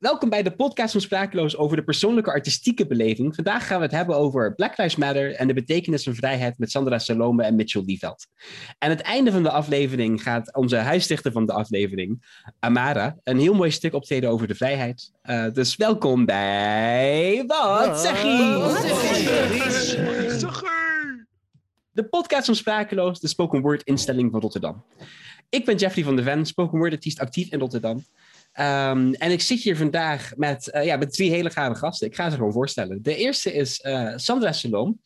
welkom bij de podcast van Sprakeloos over de persoonlijke artistieke beleving. Vandaag gaan we het hebben over Black Lives Matter en de betekenis van vrijheid met Sandra Salome en Mitchell Dieveld. Aan het einde van de aflevering gaat onze huisdichter van de aflevering, Amara, een heel mooi stuk optreden over de vrijheid. Uh, dus welkom bij Wat zeg je? De podcast van Sprakeloos, de spoken word instelling van Rotterdam. Ik ben Jeffrey van de Ven, spoken word artiest actief in Rotterdam. Um, en ik zit hier vandaag met, uh, ja, met drie hele gave gasten. Ik ga ze gewoon voorstellen. De eerste is uh, Sandra Salom.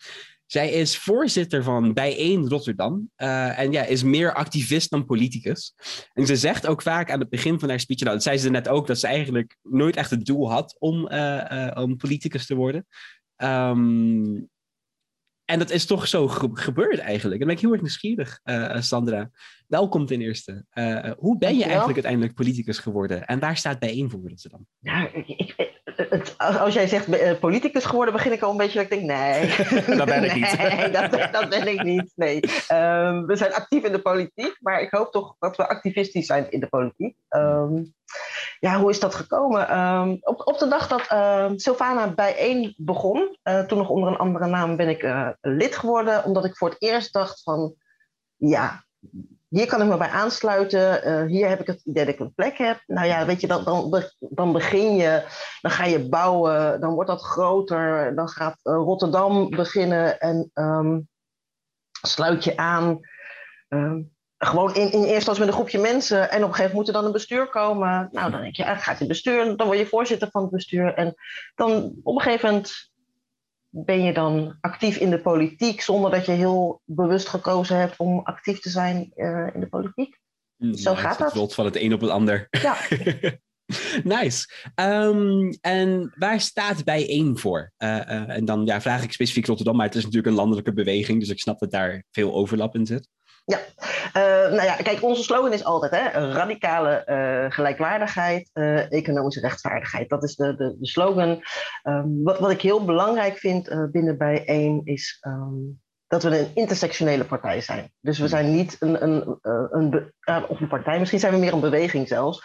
Zij is voorzitter van Bijeen Rotterdam. Uh, en ja, is meer activist dan politicus. En ze zegt ook vaak aan het begin van haar speech, nou, dat zei ze net ook, dat ze eigenlijk nooit echt het doel had om, om politicus te worden. Um, en dat is toch zo ge gebeurd eigenlijk. En dan ben ik heel erg nieuwsgierig, uh, Sandra. Welkom ten eerste. Uh, hoe ben je eigenlijk uiteindelijk politicus geworden? En waar staat bijeen voor Rotterdam? Ja, ik, het, als jij zegt politicus geworden, begin ik al een beetje dat ik denk, nee. dat ben ik niet. nee, dat, dat, ben ik niet, nee. Um, we zijn actief in de politiek, maar ik hoop toch dat we activistisch zijn in de politiek. Um, ja, hoe is dat gekomen? Um, op, op de dag dat uh, Sylvana bijeen begon, uh, toen nog onder een andere naam, ben ik uh, lid geworden. Omdat ik voor het eerst dacht van, ja, hier kan ik me bij aansluiten. hier heb ik het idee dat ik een plek heb. Nou ja, weet je, dan, dan, begin je, dan ga je bouwen, dan wordt dat groter. Dan gaat Rotterdam beginnen en um, sluit je aan. Gewoon in, in eerste als met een groepje mensen. En op een gegeven moment moet er dan een bestuur komen. Nou, dan denk je, ja, gaat het bestuur. Dan word je voorzitter van het bestuur. En dan op een gegeven moment ben je dan actief in de politiek. Zonder dat je heel bewust gekozen hebt om actief te zijn uh, in de politiek. Mm, Zo gaat dat. Het van het een op het ander. Ja. nice. Um, en waar staat bijeen voor? Uh, uh, en dan ja, vraag ik specifiek Rotterdam, maar het is natuurlijk een landelijke beweging. Dus ik snap dat daar veel overlap in zit. Ja, uh, nou ja, kijk, onze slogan is altijd hè, radicale uh, gelijkwaardigheid, uh, economische rechtvaardigheid. Dat is de, de, de slogan. Um, wat, wat ik heel belangrijk vind binnen bijeen is um, dat we een intersectionele partij zijn. Dus we zijn niet een, een, een, een, of een partij, misschien zijn we meer een beweging zelfs.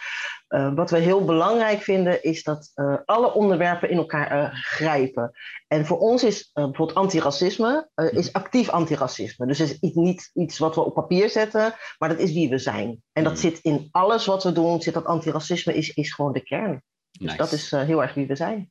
Uh, wat we heel belangrijk vinden is dat uh, alle onderwerpen in elkaar uh, grijpen. En voor ons is bijvoorbeeld antiracisme is actief antiracisme. Dus het is niet iets wat we op papier zetten, maar dat is wie we zijn. En dat zit in alles wat we doen, zit dat antiracisme is, is gewoon de kern. Dus nice. dat is heel erg wie we zijn.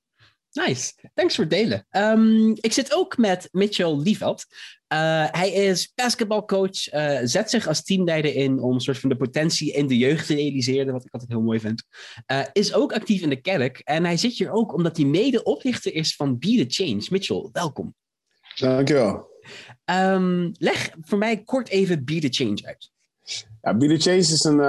Nice, thanks voor het delen. Um, ik zit ook met Mitchell Lieveld. Uh, hij is basketbalcoach, uh, zet zich als teamleider in om soort van de potentie in de jeugd te realiseren, wat ik altijd heel mooi vind. Uh, is ook actief in de kerk en hij zit hier ook omdat hij mede-oprichter is van Be The Change. Mitchell, welkom. Dankjewel. Um, leg voor mij kort even Be The Change uit. Ja, Be The Change is een,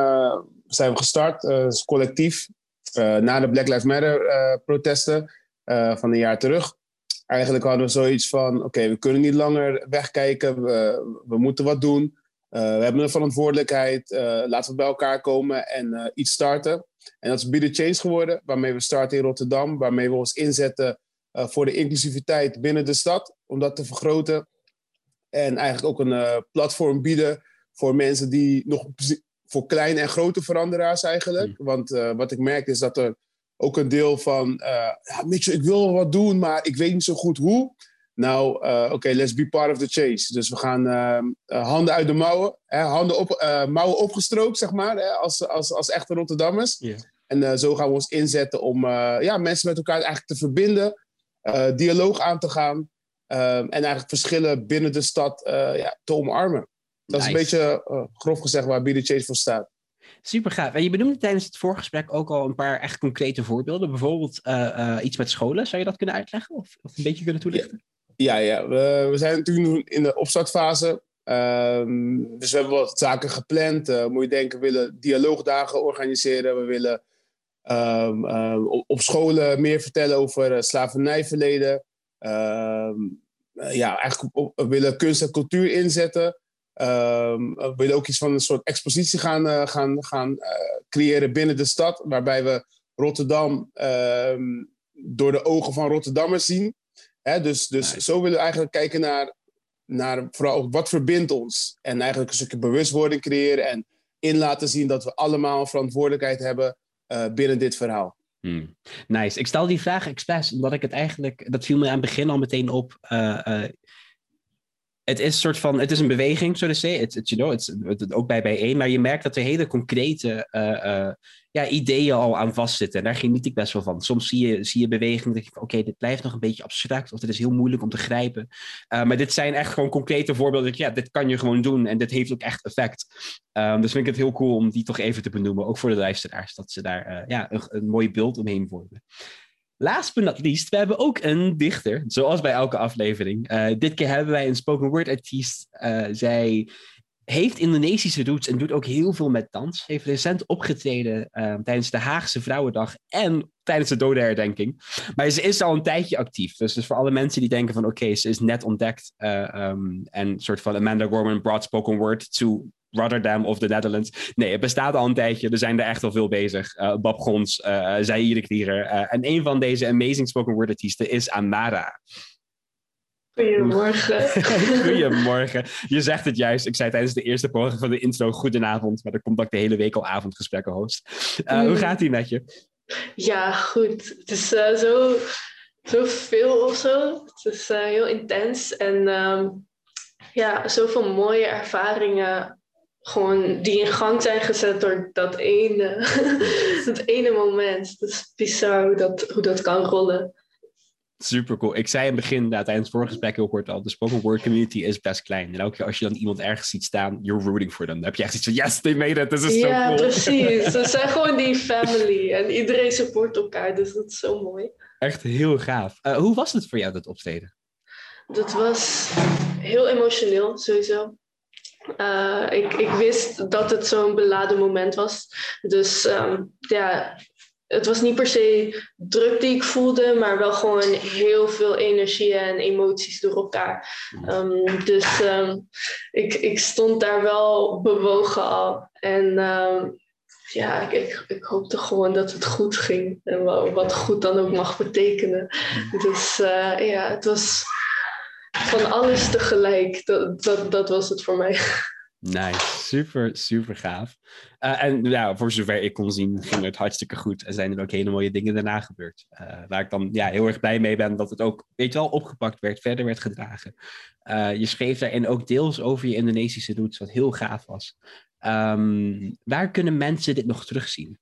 zijn we gestart, is collectief, na de Black Lives Matter protesten uh, van een jaar terug. Eigenlijk hadden we zoiets van: oké, we kunnen niet langer wegkijken, we, we moeten wat doen. Uh, we hebben een verantwoordelijkheid, uh, laten we bij elkaar komen en iets starten. En dat is Be The Change geworden, waarmee we starten in Rotterdam, waarmee we ons inzetten voor de inclusiviteit binnen de stad, om dat te vergroten. En eigenlijk ook een platform bieden voor mensen die nog voor kleine en grote veranderaars eigenlijk. Mm. Want wat ik merk is dat er ook een deel van, uh, ja, Mitchell, ik wil wat doen, maar ik weet niet zo goed hoe. Nou, uh, oké, okay, let's be part of the chase. Dus we gaan uh, handen uit de mouwen, hè, handen op, mouwen opgestroopt, zeg maar, hè, als, als, als echte Rotterdammers. Yeah. En zo gaan we ons inzetten om ja, mensen met elkaar eigenlijk te verbinden, dialoog aan te gaan en eigenlijk verschillen binnen de stad ja, te omarmen. Dat nice. is een beetje grof gezegd waar Be The Chase voor staat. Super gaaf. En je benoemde tijdens het voorgesprek ook al een paar echt concrete voorbeelden. Bijvoorbeeld uh, uh, iets met scholen. Zou je dat kunnen uitleggen of, of een beetje kunnen toelichten? Ja, ja. We, zijn natuurlijk in de opstartfase. Um, dus we hebben wat zaken gepland. Uh, moet je denken, we willen dialoogdagen organiseren. We willen um, um, op scholen meer vertellen over slavernijverleden. ja, eigenlijk willen kunst en cultuur inzetten. Um, we willen ook iets van een soort expositie gaan, uh, gaan, gaan uh, creëren binnen de stad, waarbij we Rotterdam um, door de ogen van Rotterdammers zien. Hè, dus dus nice. zo willen we eigenlijk kijken naar, naar vooral wat verbindt ons. En eigenlijk een stukje bewustwording creëren en in laten zien dat we allemaal verantwoordelijkheid hebben uh, binnen dit verhaal. Hmm. Nice. Ik stel die vraag expres, omdat ik het eigenlijk, dat viel me aan het begin al meteen op. Uh, het is een soort van, het is een beweging, zo te zeggen. Het, you ook bij bijeen, maar je merkt dat er hele concrete uh, uh, ja, ideeën al aan vastzitten. En daar geniet ik best wel van. Soms zie je, zie je bewegingen, oké, dit blijft nog een beetje abstract, of dit is heel moeilijk om te grijpen. Uh, maar dit zijn echt gewoon concrete voorbeelden. Ja, dit kan je gewoon doen en dit heeft ook echt effect. Um, dus vind ik het heel cool om die toch even te benoemen, ook voor de luisteraars, dat ze daar ja, een, een mooi beeld omheen vormen. Last but not least, we hebben ook een dichter, zoals bij elke aflevering. Uh, dit keer hebben wij een spoken word artiest. Uh, zij heeft Indonesische roots en doet ook heel veel met dans. Heeft recent opgetreden uh, tijdens de Haagse Vrouwendag en tijdens de dodenherdenking. Maar ze is al een tijdje actief. Dus, dus voor alle mensen die denken van oké, ze is net ontdekt. Um, en soort van Amanda Gorman brought spoken word to Rotterdam of the Netherlands. Nee, het bestaat al een tijdje. Er zijn er echt al veel bezig. Uh, Bob Gons, uh, Zaire. Uh, en een van deze amazing spoken word artiesten is Amara. Goedemorgen. Goedemorgen. Je zegt het juist. Ik zei tijdens de eerste poging van de intro goedenavond. Maar dan komt dat ik de hele week al avondgesprekken host. Mm. Hoe gaat die met je? Ja, goed. Het is zo, zo veel of zo. Het is heel intens. En um, ja, zoveel mooie ervaringen gewoon die in gang zijn gezet door dat ene, dat ene moment. Het is bizar hoe dat, hoe dat kan rollen. Super cool. Ik zei in het begin, nou, tijdens het vorige gesprek heel kort al, de spoken word community is best klein. En elke keer als je dan iemand ergens ziet staan, you're rooting for them. Dan heb je echt iets van, yes, they made it, this is ja, so cool. Ja, precies. Ze zijn gewoon die family en iedereen support elkaar, dus dat is zo mooi. Echt heel gaaf. Uh, hoe was het voor jou, dat optreden? Dat was heel emotioneel, sowieso. Uh, ik, ik wist dat het zo'n beladen moment was. Dus um, ja, het was niet per se druk die ik voelde, maar wel gewoon heel veel energie en emoties door elkaar. Um, dus um, ik, ik stond daar wel bewogen al. En ja, ik, ik, ik, hoopte gewoon dat het goed ging. En wat goed dan ook mag betekenen. Dus uh, ja, het was van alles tegelijk. Dat, dat, dat was het voor mij. Nice, super, super gaaf. Uh, en ja, voor zover ik kon zien, ging het hartstikke goed. En zijn er ook hele mooie dingen daarna gebeurd. Uh, waar ik dan ja, heel erg blij mee ben dat het ook, weet je wel, opgepakt werd, verder werd gedragen. Uh, je schreef daarin ook deels over je Indonesische roots, wat heel gaaf was. Um, waar kunnen mensen dit nog terugzien?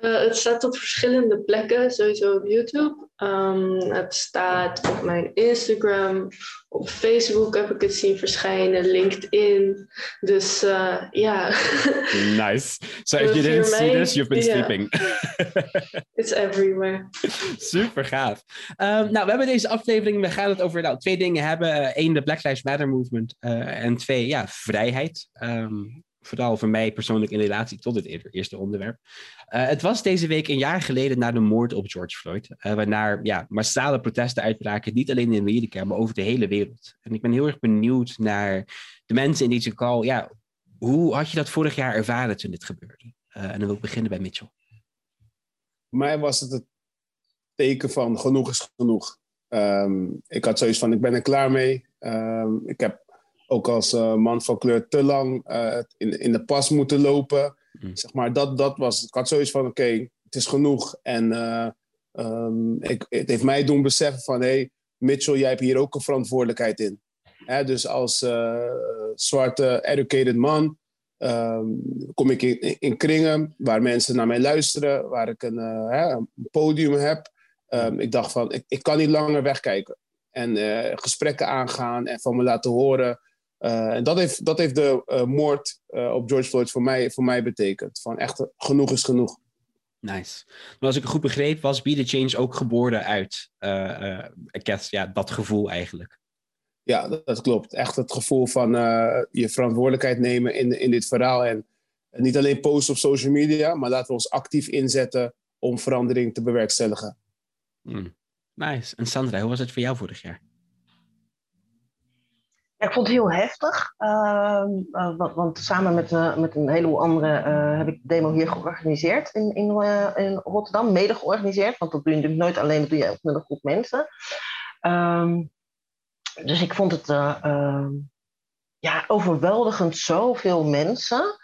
Uh, het staat op verschillende plekken, sowieso op YouTube. Um, het staat op mijn Instagram, op Facebook heb ik het zien verschijnen, LinkedIn. Dus uh, ja. nice. So if you didn't see this, you've been yeah. sleeping. It's everywhere. Super gaaf. Um, nou, we hebben deze aflevering, we gaan het over nou, twee dingen hebben. Eén, de Black Lives Matter movement. Uh, en twee, ja, vrijheid. Um, vooral voor mij persoonlijk in relatie tot dit eerste onderwerp. Uh, het was deze week een jaar geleden na de moord op George Floyd, uh, waarna ja, massale protesten uitbraken, niet alleen in Amerika, maar over de hele wereld. En ik ben heel erg benieuwd naar de mensen in deze call. Ja, hoe had je dat vorig jaar ervaren toen dit gebeurde? Uh, en dan wil ik beginnen bij Mitchell. Voor mij was het het teken van genoeg is genoeg. Um, ik had zoiets van, ik ben er klaar mee. Um, ik heb ook als uh, man van kleur te lang uh, in, in de pas moeten lopen. Mm. Zeg maar, dat, dat was, ik had zoiets van, oké, okay, het is genoeg. En uh, um, ik, het heeft mij doen beseffen van, hé, hey, Mitchell, jij hebt hier ook een verantwoordelijkheid in. Hè, dus als zwarte, educated man um, kom ik in, in, kringen waar mensen naar mij luisteren, waar ik een, hè, een podium heb. Um, ik dacht van, ik, ik kan niet langer wegkijken. En gesprekken aangaan en van me laten horen uh, en dat heeft, dat heeft de uh, moord uh, op George Floyd voor mij, voor mij betekend. Van echt genoeg is genoeg. Nice. Maar als ik het goed begreep, was Be The Change ook geboren uit ja, dat gevoel eigenlijk. Ja, dat, dat, klopt. Echt het gevoel van je verantwoordelijkheid nemen in, in dit verhaal. En niet alleen posten op social media, maar laten we ons actief inzetten om verandering te bewerkstelligen. Mm. Nice. En Sandra, hoe was het voor jou vorig jaar? Ik vond het heel heftig, uh, uh, want, samen met, uh, met een heleboel anderen eh, heb ik de demo hier georganiseerd in, in, eh, in Rotterdam, mede georganiseerd, want dat doe je natuurlijk nooit alleen, dat doe je ook met een groep mensen. Um, dus ik vond het ehm, ja, overweldigend zoveel mensen.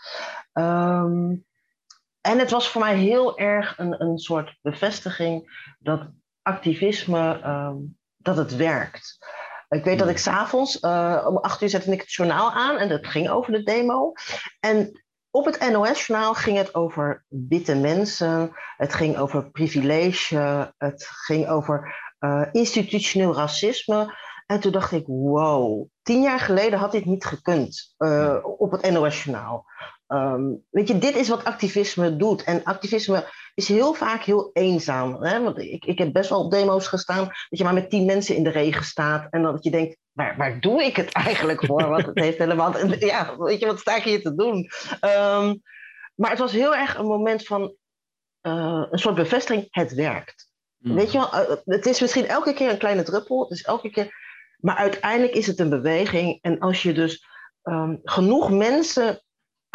En het was voor mij heel erg een, een soort bevestiging dat activisme, ehm, dat het werkt. Ik weet dat ik s'avonds, uh, om acht uur zette ik het journaal aan en dat ging over de demo. En op het NOS-journaal ging het over witte mensen, het ging over privilege, het ging over uh, institutioneel racisme. En toen dacht ik, wow, tien jaar geleden had dit niet gekund uh, op het NOS-journaal. Um, weet je, dit is wat activisme doet. En activisme is heel vaak heel eenzaam. Hè? Want ik, ik heb best wel op demo's gestaan dat je maar met tien mensen in de regen staat. En dat je denkt, waar, waar doe ik het eigenlijk voor? Want het heeft helemaal... Ja, weet je, wat sta ik hier te doen? Um, maar het was heel erg een moment van uh, een soort bevestiging, het werkt. Mm. Weet je wel, uh, het is misschien elke keer een kleine druppel. Het is elke keer... Maar uiteindelijk is het een beweging. En als je dus um, genoeg mensen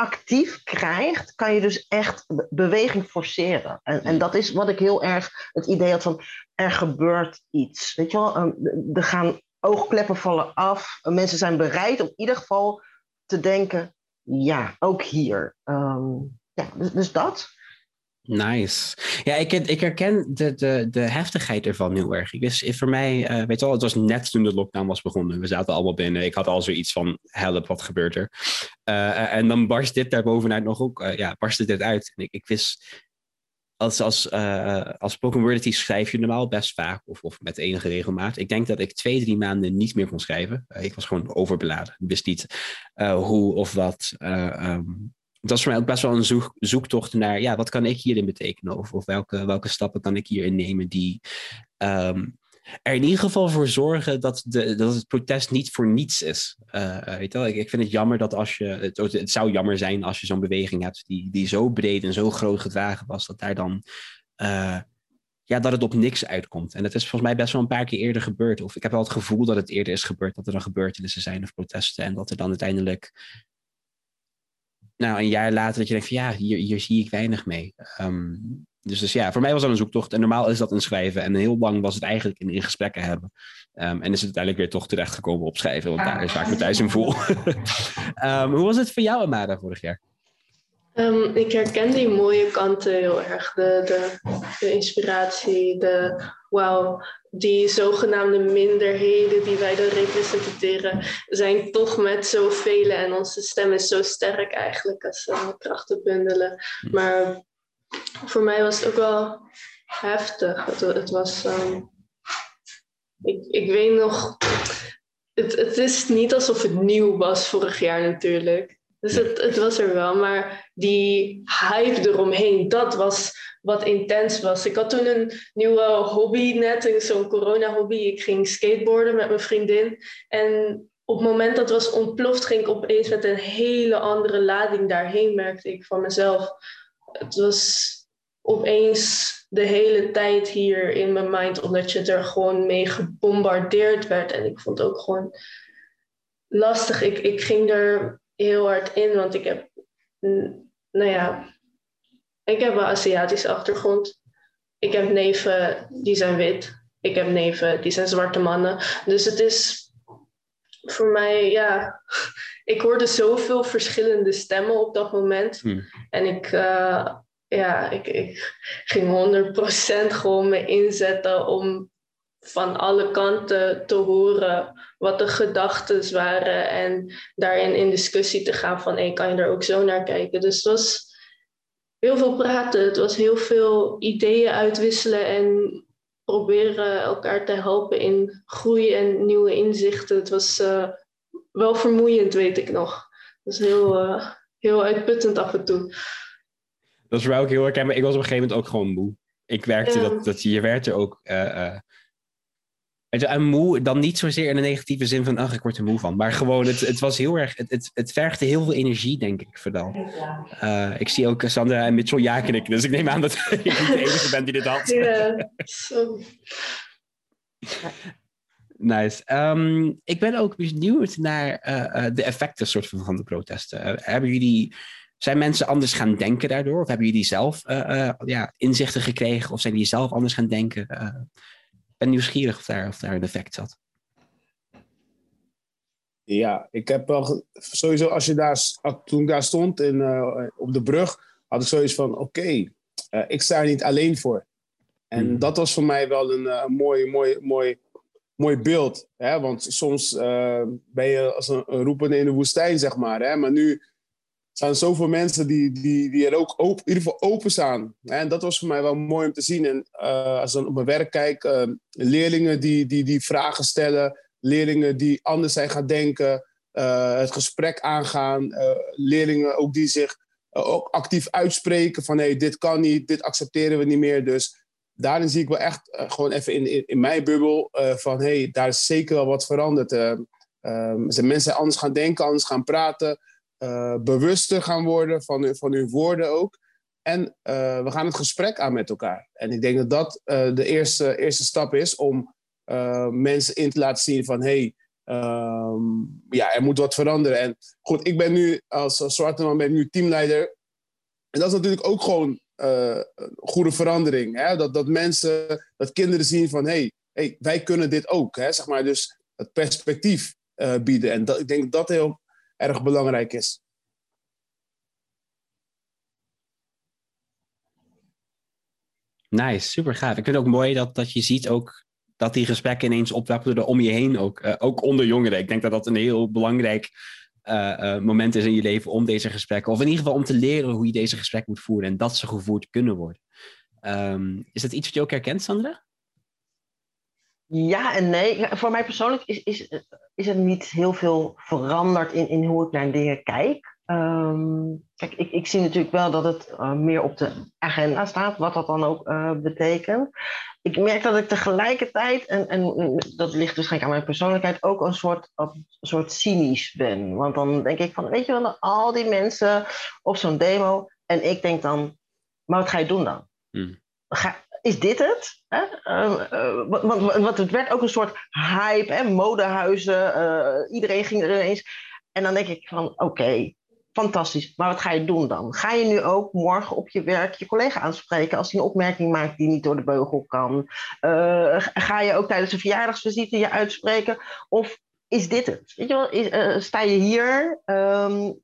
actief krijgt, kan je dus echt beweging forceren. En, en dat is wat ik heel erg het idee had van er gebeurt iets. Weet je wel, er gaan oogkleppen vallen af. Mensen zijn bereid om in ieder geval te denken, ja, ook hier. Um, ja, dus, dus dat. Nice. Ja, ik, ik herken de, de, de heftigheid ervan heel erg. Ik wist, voor mij, uh, weet je wel, het was net toen de lockdown was begonnen. We zaten allemaal binnen. Ik had al zoiets van, help, wat gebeurt er? Uh, en dan barst dit daarbovenuit nog ook, ja, barstte dit uit. En ik, ik wist, als, als, als spoken word schrijf je normaal best vaak, of, of met enige regelmaat. Ik denk dat ik twee, drie maanden niet meer kon schrijven. ik was gewoon overbeladen. Ik wist niet hoe of wat. Um, dat is voor mij ook best wel een zoek, zoektocht naar, ja, wat kan ik hierin betekenen? Of, welke, welke stappen kan ik hierin nemen die um, er in ieder geval voor zorgen dat, de, dat het protest niet voor niets is. Uh, weet? Ik, ik, vind het jammer dat als je, het, het zou jammer zijn als je zo'n beweging hebt die, die zo breed en zo groot gedragen was, dat daar dan, uh, ja, dat het op niks uitkomt. En dat is volgens mij best wel een paar keer eerder gebeurd. Of ik heb wel het gevoel dat het eerder is gebeurd, dat er dan gebeurtenissen zijn of protesten en dat er dan uiteindelijk nou, een jaar later dat je denkt van ja, hier, hier zie ik weinig mee. Um, dus, dus ja, voor mij was dat een zoektocht. En normaal is dat een schrijven. En heel lang was het eigenlijk in, in gesprekken hebben. Um, en is het uiteindelijk weer toch terechtgekomen op schrijven. Want daar is ik me thuis in voel. um, hoe was het voor jou, Amada, vorig jaar? Um, ik herken die mooie kanten heel erg. De, de, de inspiratie, de wauw, die zogenaamde minderheden die wij dan representeren, zijn toch met zoveel en onze stem is zo sterk eigenlijk als ze krachten bundelen. Hm. Maar voor mij was het ook wel heftig. Het, het was, um, ik, ik weet nog, het, het is niet alsof het nieuw was vorig jaar natuurlijk. Dus het, het was er wel, maar die hype eromheen, dat was wat intens was. Ik had toen een nieuwe hobby net, zo'n corona-hobby. Ik ging skateboarden met mijn vriendin. En op het moment dat het was ontploft, ging ik opeens met een hele andere lading daarheen, merkte ik van mezelf. Het was opeens de hele tijd hier in mijn mind, omdat je er gewoon mee gebombardeerd werd. En ik vond het ook gewoon lastig. Ik, ik ging er heel hard in, want ik heb, nou ja, ik heb een Aziatische achtergrond. Ik heb neven die zijn wit. Ik heb neven die zijn zwarte mannen. Dus het is voor mij, ja, ik hoorde zoveel verschillende stemmen op dat moment. Hmm. En ik, uh, ja, ik, ik ging 100% gewoon me inzetten om van alle kanten te horen wat de gedachten waren en daarin in discussie te gaan van hey, kan je er ook zo naar kijken. Dus het was heel veel praten, het was heel veel ideeën uitwisselen en proberen elkaar te helpen in groei en nieuwe inzichten. Het was uh, wel vermoeiend, weet ik nog. Het was heel, uh, heel uitputtend af en toe. Dat is mij ook heel herkenbaar. Ik was op een gegeven moment ook gewoon moe. Ik werkte ja. dat, dat je werkte ook uh, en moe, dan niet zozeer in de negatieve zin van, ach, ik word er moe van. Maar gewoon, het, het was heel erg, het, het, het vergde heel veel energie, denk ik, vooral. Uh, ik zie ook Sandra en Mitchell ja knikken, dus ik neem aan dat ik niet de enige ben die dit had. Ja, Nice. Um, ik ben ook benieuwd naar uh, uh, de effecten soort van, van de protesten. hebben jullie, zijn mensen anders gaan denken daardoor? Of hebben jullie zelf ja, inzichten gekregen? Of zijn die zelf anders gaan denken? Ben nieuwsgierig of daar, of daar een effect zat. Ja, ik heb wel sowieso als je daar toen ik daar stond in, uh, op de brug, had ik zoiets van: oké, eh, ik sta er niet alleen voor. En Hmm. dat was voor mij wel een, eh, mooi, mooi, mooi, mooi beeld. Hè? Want soms eh, ben je als een, een roepende in de woestijn, zeg maar. Hè? Maar nu zijn zoveel mensen die, die, die er ook open, in ieder geval open staan. En dat was voor mij wel mooi om te zien. En eh, als ik dan op mijn werk kijk, eh, leerlingen die, die, die vragen stellen, leerlingen die anders zijn gaan denken, eh, het gesprek aangaan, leerlingen ook die zich ook actief uitspreken van hey, dit kan niet, dit accepteren we niet meer. Dus daarin zie ik wel echt gewoon even in, in, in mijn bubbel van hey, daar is zeker wel wat veranderd. Ehm, zijn mensen anders gaan denken, anders gaan praten, eh, bewuster gaan worden van, hun- van hun woorden ook. En eh, we gaan het gesprek aan met elkaar. En ik denk dat dat eh, de eerste, eerste stap is om mensen in te laten zien van hey, ehm, ja, er moet wat veranderen. En goed, ik ben nu als, zwarte man ben nu teamleider. En dat is natuurlijk ook gewoon goede verandering. Hè? Dat, dat mensen, dat kinderen zien van hey, hey, wij kunnen dit ook. Hè? Zeg maar, dus het perspectief bieden. En dat, ik denk dat heel erg belangrijk is. Nice, super gaaf. Ik vind het ook mooi dat, dat je ziet ook dat die gesprekken ineens opwapperen om je heen, ook, eh, ook onder jongeren. Ik denk dat dat een heel belangrijk eh, eh, moment is in je leven om deze gesprekken, of in ieder geval om te leren hoe je deze gesprekken moet voeren en dat ze gevoerd kunnen worden. Ehm, is dat iets wat je ook herkent, Sandra? Ja en nee. Voor mij persoonlijk is, is, is er niet heel veel veranderd in, in hoe ik naar dingen kijk. Ehm, kijk, ik, ik zie natuurlijk wel dat het eh, meer op de agenda staat, wat dat dan ook eh, betekent. Ik merk dat ik tegelijkertijd, en, en dat ligt waarschijnlijk aan mijn persoonlijkheid, ook een soort, een soort cynisch ben. Want dan denk ik van, weet je wel, al die mensen op zo'n demo. En ik denk dan, maar wat ga je doen dan? Hmm. Ga, is dit het? Hè? Uh, uh, want, want, het werd ook een soort hype, hè? modehuizen, uh, iedereen ging er ineens. En dan denk ik van, oké, fantastisch, maar wat ga je doen dan? Ga je nu ook morgen op je werk je collega aanspreken als hij een opmerking maakt die niet door de beugel kan? Uh, ga je ook tijdens een verjaardagsvisite je uitspreken? Of is dit het? Weet je wel, is, sta je hier? Um,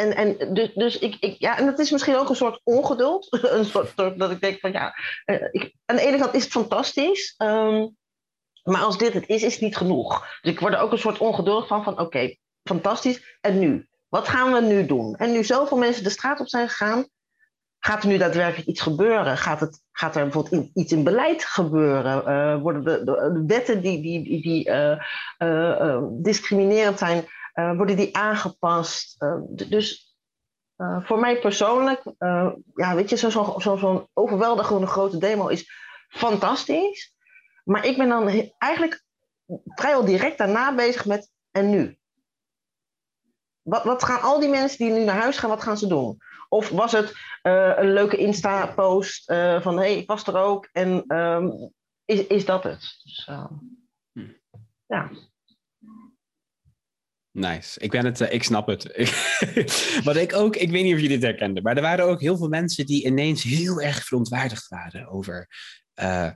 en, en dus, dus ik, ik, ja, en dat is misschien ook een soort ongeduld. een soort, dat ik denk van ja, uh, ik, aan de ene kant is het fantastisch. Um, maar als dit het is, is het niet genoeg. Dus ik word er ook een soort ongeduldig van, van oké, fantastisch. En nu? Wat gaan we nu doen? En nu zoveel mensen de straat op zijn gegaan, gaat er nu daadwerkelijk iets gebeuren? Gaat, het, gaat er bijvoorbeeld iets in beleid gebeuren? Uh, worden de, de, wetten die, die, die, uh, discriminerend zijn, worden die aangepast? dus voor mij persoonlijk, ja, weet je, zo'n zo, zo, zo overweldigende grote demo is fantastisch. Maar ik ben dan eigenlijk vrijwel direct daarna bezig met en nu? Wat, wat, gaan al die mensen die nu naar huis gaan, wat gaan ze doen? Of was het uh, een leuke Insta-post uh, van hé, hey, ik was er ook en um, is, is dat het? Dus, uh, hm. Ja. Nice. Ik ben het, uh, ik snap het. Wat ik ook, ik weet niet of jullie dit herkenden, maar er waren ook heel veel mensen die ineens heel erg verontwaardigd waren over. Uh,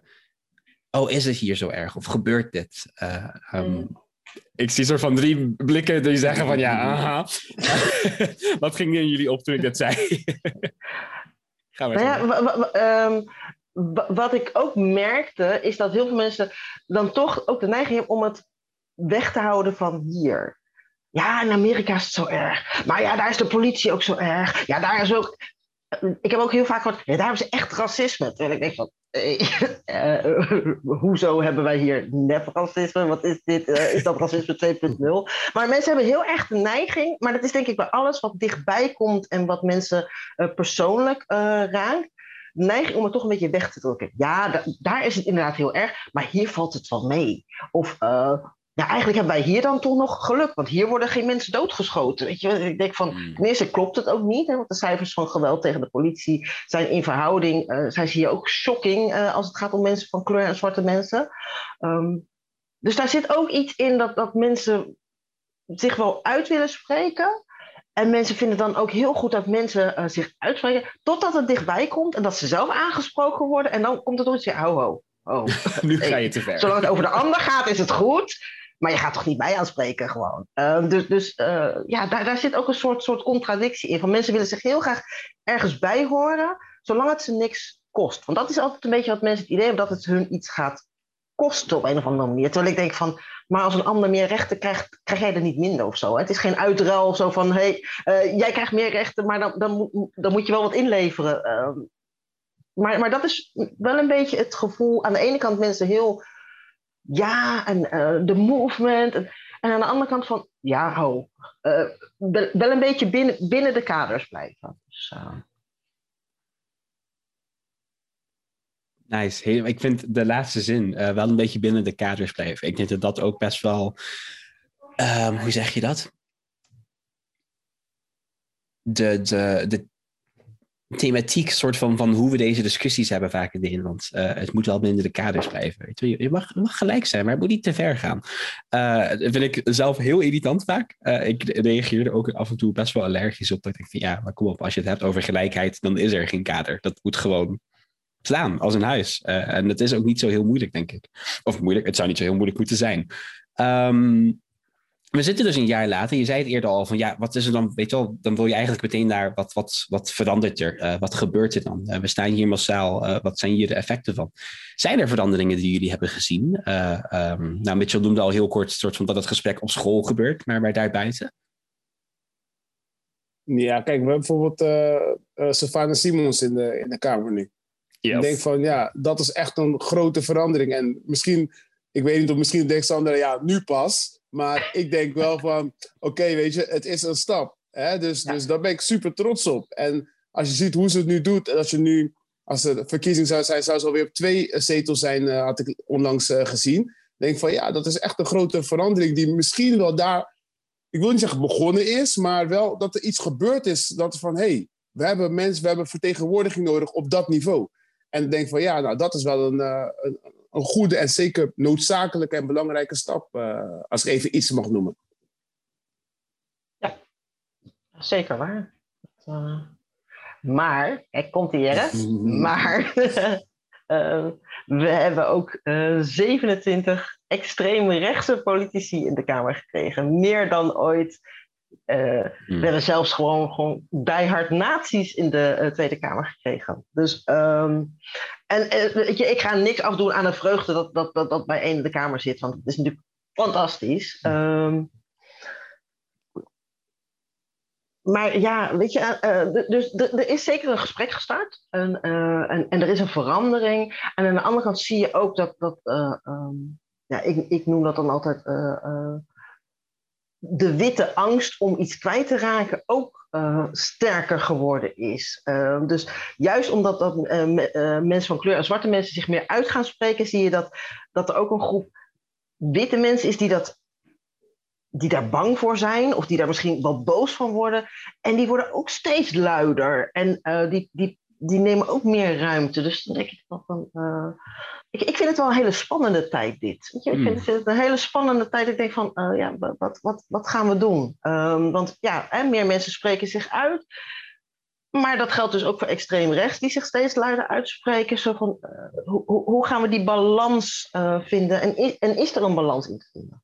oh, is het hier zo erg? Of gebeurt dit? Uh, um, mm. Ik zie soort van drie blikken die zeggen van ja, aha. Wat ging in jullie op toen ik dat zei? Gaan we nou ja, um, wat ik ook merkte, is dat heel veel mensen dan toch ook de neiging hebben om het weg te houden van hier. Ja, in Amerika is het zo erg. Maar ja, daar is de politie ook zo erg. Ja, daar is ook. Ik heb ook heel vaak gehoord, daar hebben ze echt racisme. Terwijl ik denk van, uh, hoezo hebben wij hier nep-racisme? Wat is dit? Uh, is dat racisme 2.0? Maar mensen hebben heel erg de neiging, maar dat is denk ik bij alles wat dichtbij komt en wat mensen uh, persoonlijk raakt. De neiging om het toch een beetje weg te drukken. Ja, da daar is het inderdaad heel erg, maar hier valt het wel mee. Of ja, eigenlijk hebben wij hier dan toch nog geluk, want hier worden geen mensen doodgeschoten. Weet je, ik denk van, ten eerste klopt het ook niet, hè, want de cijfers van geweld tegen de politie zijn in verhouding, uh, zijn ze hier ook shocking uh, als het gaat om mensen van kleur en zwarte mensen. Um, dus daar zit ook iets in dat, dat mensen zich wel uit willen spreken. En mensen vinden dan ook heel goed dat mensen uh, zich uitspreken, totdat het dichtbij komt en dat ze zelf aangesproken worden. En dan komt het ho, ho, ho. nu ga je te ver. Zolang het over de ander gaat, is het goed. Maar je gaat toch niet mij aanspreken gewoon. Ehm, dus dus uh, ja, daar, daar zit ook een soort, soort contradictie in. Van mensen willen zich heel graag ergens bij horen, zolang het ze niks kost. Want dat is altijd een beetje wat mensen het idee hebben, dat het hun iets gaat kosten op een of andere manier. Terwijl ik denk van, maar als een ander meer rechten krijgt, krijg jij er niet minder of zo. Het is geen uitruil zo van, hey, uh, jij krijgt meer rechten, maar dan, dan, dan moet je wel wat inleveren. Uh, maar, maar dat is wel een beetje het gevoel. Aan de ene kant mensen heel, ja, en uh, de movement. En, aan de andere kant van, ja, ho, wel, wel, een beetje binnen, binnen de kaders blijven. Dus, Nice. ik vind de laatste zin wel een beetje binnen de kaders blijven. Ik denk dat dat ook best wel. Um, hoe zeg je dat? De, de, de thematiek soort van, van hoe we deze discussies hebben vaak in Nederland. Uh, het moet wel binnen de kaders blijven. Je, mag, gelijk zijn, maar het moet niet te ver gaan. Uh, dat vind ik zelf heel irritant vaak. Uh, ik reageer er ook af en toe best wel allergisch op. Dat ik denk van ja, maar kom op, als je het hebt over gelijkheid, dan is er geen kader. Dat moet gewoon slaan als een huis. En het is ook niet zo heel moeilijk, denk ik. Of moeilijk, het zou niet zo heel moeilijk moeten zijn. Um, we zitten dus een jaar later. Je zei het eerder al van ja, wat is er dan? Weet je wel, dan wil je eigenlijk meteen naar wat, wat, wat verandert er? Uh, wat gebeurt er dan? Uh, we staan hier massaal. Uh, wat zijn hier de effecten van? Zijn er veranderingen die jullie hebben gezien? Um, nou, Mitchell noemde al heel kort soort van dat het gesprek op school gebeurt, maar, maar daarbuiten? Ja, kijk, we hebben bijvoorbeeld uh, Savannah Simons in de, in de Kamer nu. Ik denk van ja, dat is echt een grote verandering. En misschien, ik weet niet of misschien denkt Sandra, ja, nu pas. Maar ik denk wel van, oké, weet je, het is een stap. Hè? Dus, ja. dus daar ben ik super trots op. En als je ziet hoe ze het nu doet, en als je nu, als de verkiezing zou zijn, zou ze alweer op twee zetels zijn, uh, had ik onlangs uh, gezien. Denk van ja, dat is echt een grote verandering die misschien wel daar, ik wil niet zeggen begonnen is, maar wel dat er iets gebeurd is. Dat van hé, hey, we hebben mensen, we hebben vertegenwoordiging nodig op dat niveau. En ik denk van ja, nou dat is wel een, uh, een, een, goede en zeker noodzakelijke en belangrijke stap, uh, als ik even iets mag noemen. Ja, zeker waar. Uh, maar, kijk, komt hier hè? maar we hebben ook 27 extreem rechtse politici in de Kamer gekregen. Meer dan ooit uh, hmm. We hebben zelfs gewoon, gewoon diehard nazi's in de uh, Tweede Kamer gekregen. Dus, um, en weet je, ik ga niks afdoen aan de vreugde dat, dat, dat, dat bij één in de Kamer zit, want het is natuurlijk fantastisch. Um, maar ja, weet je, dus er is zeker een gesprek gestart en, en, er is een verandering. En aan de andere kant zie je ook dat, dat um, ja, ik, ik noem dat dan altijd de witte angst om iets kwijt te raken ook uh, sterker geworden is. Uh, dus juist omdat dat, uh, mensen van kleur en zwarte mensen zich meer uit gaan spreken, zie je dat, dat er ook een groep witte mensen is die, dat, die daar bang voor zijn, of die daar misschien wel boos van worden. En die worden ook steeds luider. En die, die, die nemen ook meer ruimte. Dus dan denk ik van ik, ik vind het wel een hele spannende tijd, dit. Ik vind, hmm. vind het een hele spannende tijd. Ik denk van, uh, ja, wat, wat, wat gaan we doen? Um, want ja, hè, meer mensen spreken zich uit. Maar dat geldt dus ook voor extreem rechts, die zich steeds luider uitspreken. Zo van, uh, hoe, hoe gaan we die balans uh, vinden? En, en is er een balans in te vinden?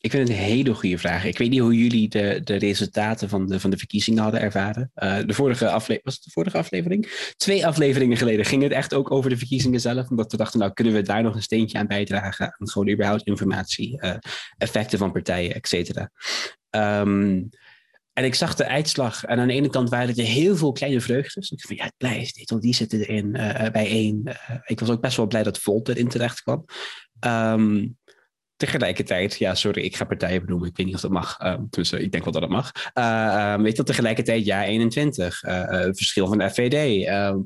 Ik vind het een hele goede vraag. Ik weet niet hoe jullie de, de resultaten van de, van de verkiezingen hadden ervaren. Uh, de vorige aflevering, was het de vorige aflevering? Twee afleveringen geleden ging het echt ook over de verkiezingen zelf. Omdat we dachten, nou kunnen we daar nog een steentje aan bijdragen. Aan gewoon überhaupt informatie, uh, effecten van partijen, et cetera. Um, en ik zag de uitslag. En aan de ene kant waren er heel veel kleine vreugdes. Ik van, ja, blij is dit, want die zitten erin uh, bij één. ik was ook best wel blij dat Volt erin terecht kwam. Um, Tegelijkertijd, ja, sorry, ik ga partijen benoemen. Ik weet niet of dat mag. Uh, tussen, ik denk wel dat het mag. Uh, uh, weet je, tegelijkertijd, ja, 21. Eh, eh, verschil van de FVD. Ehm,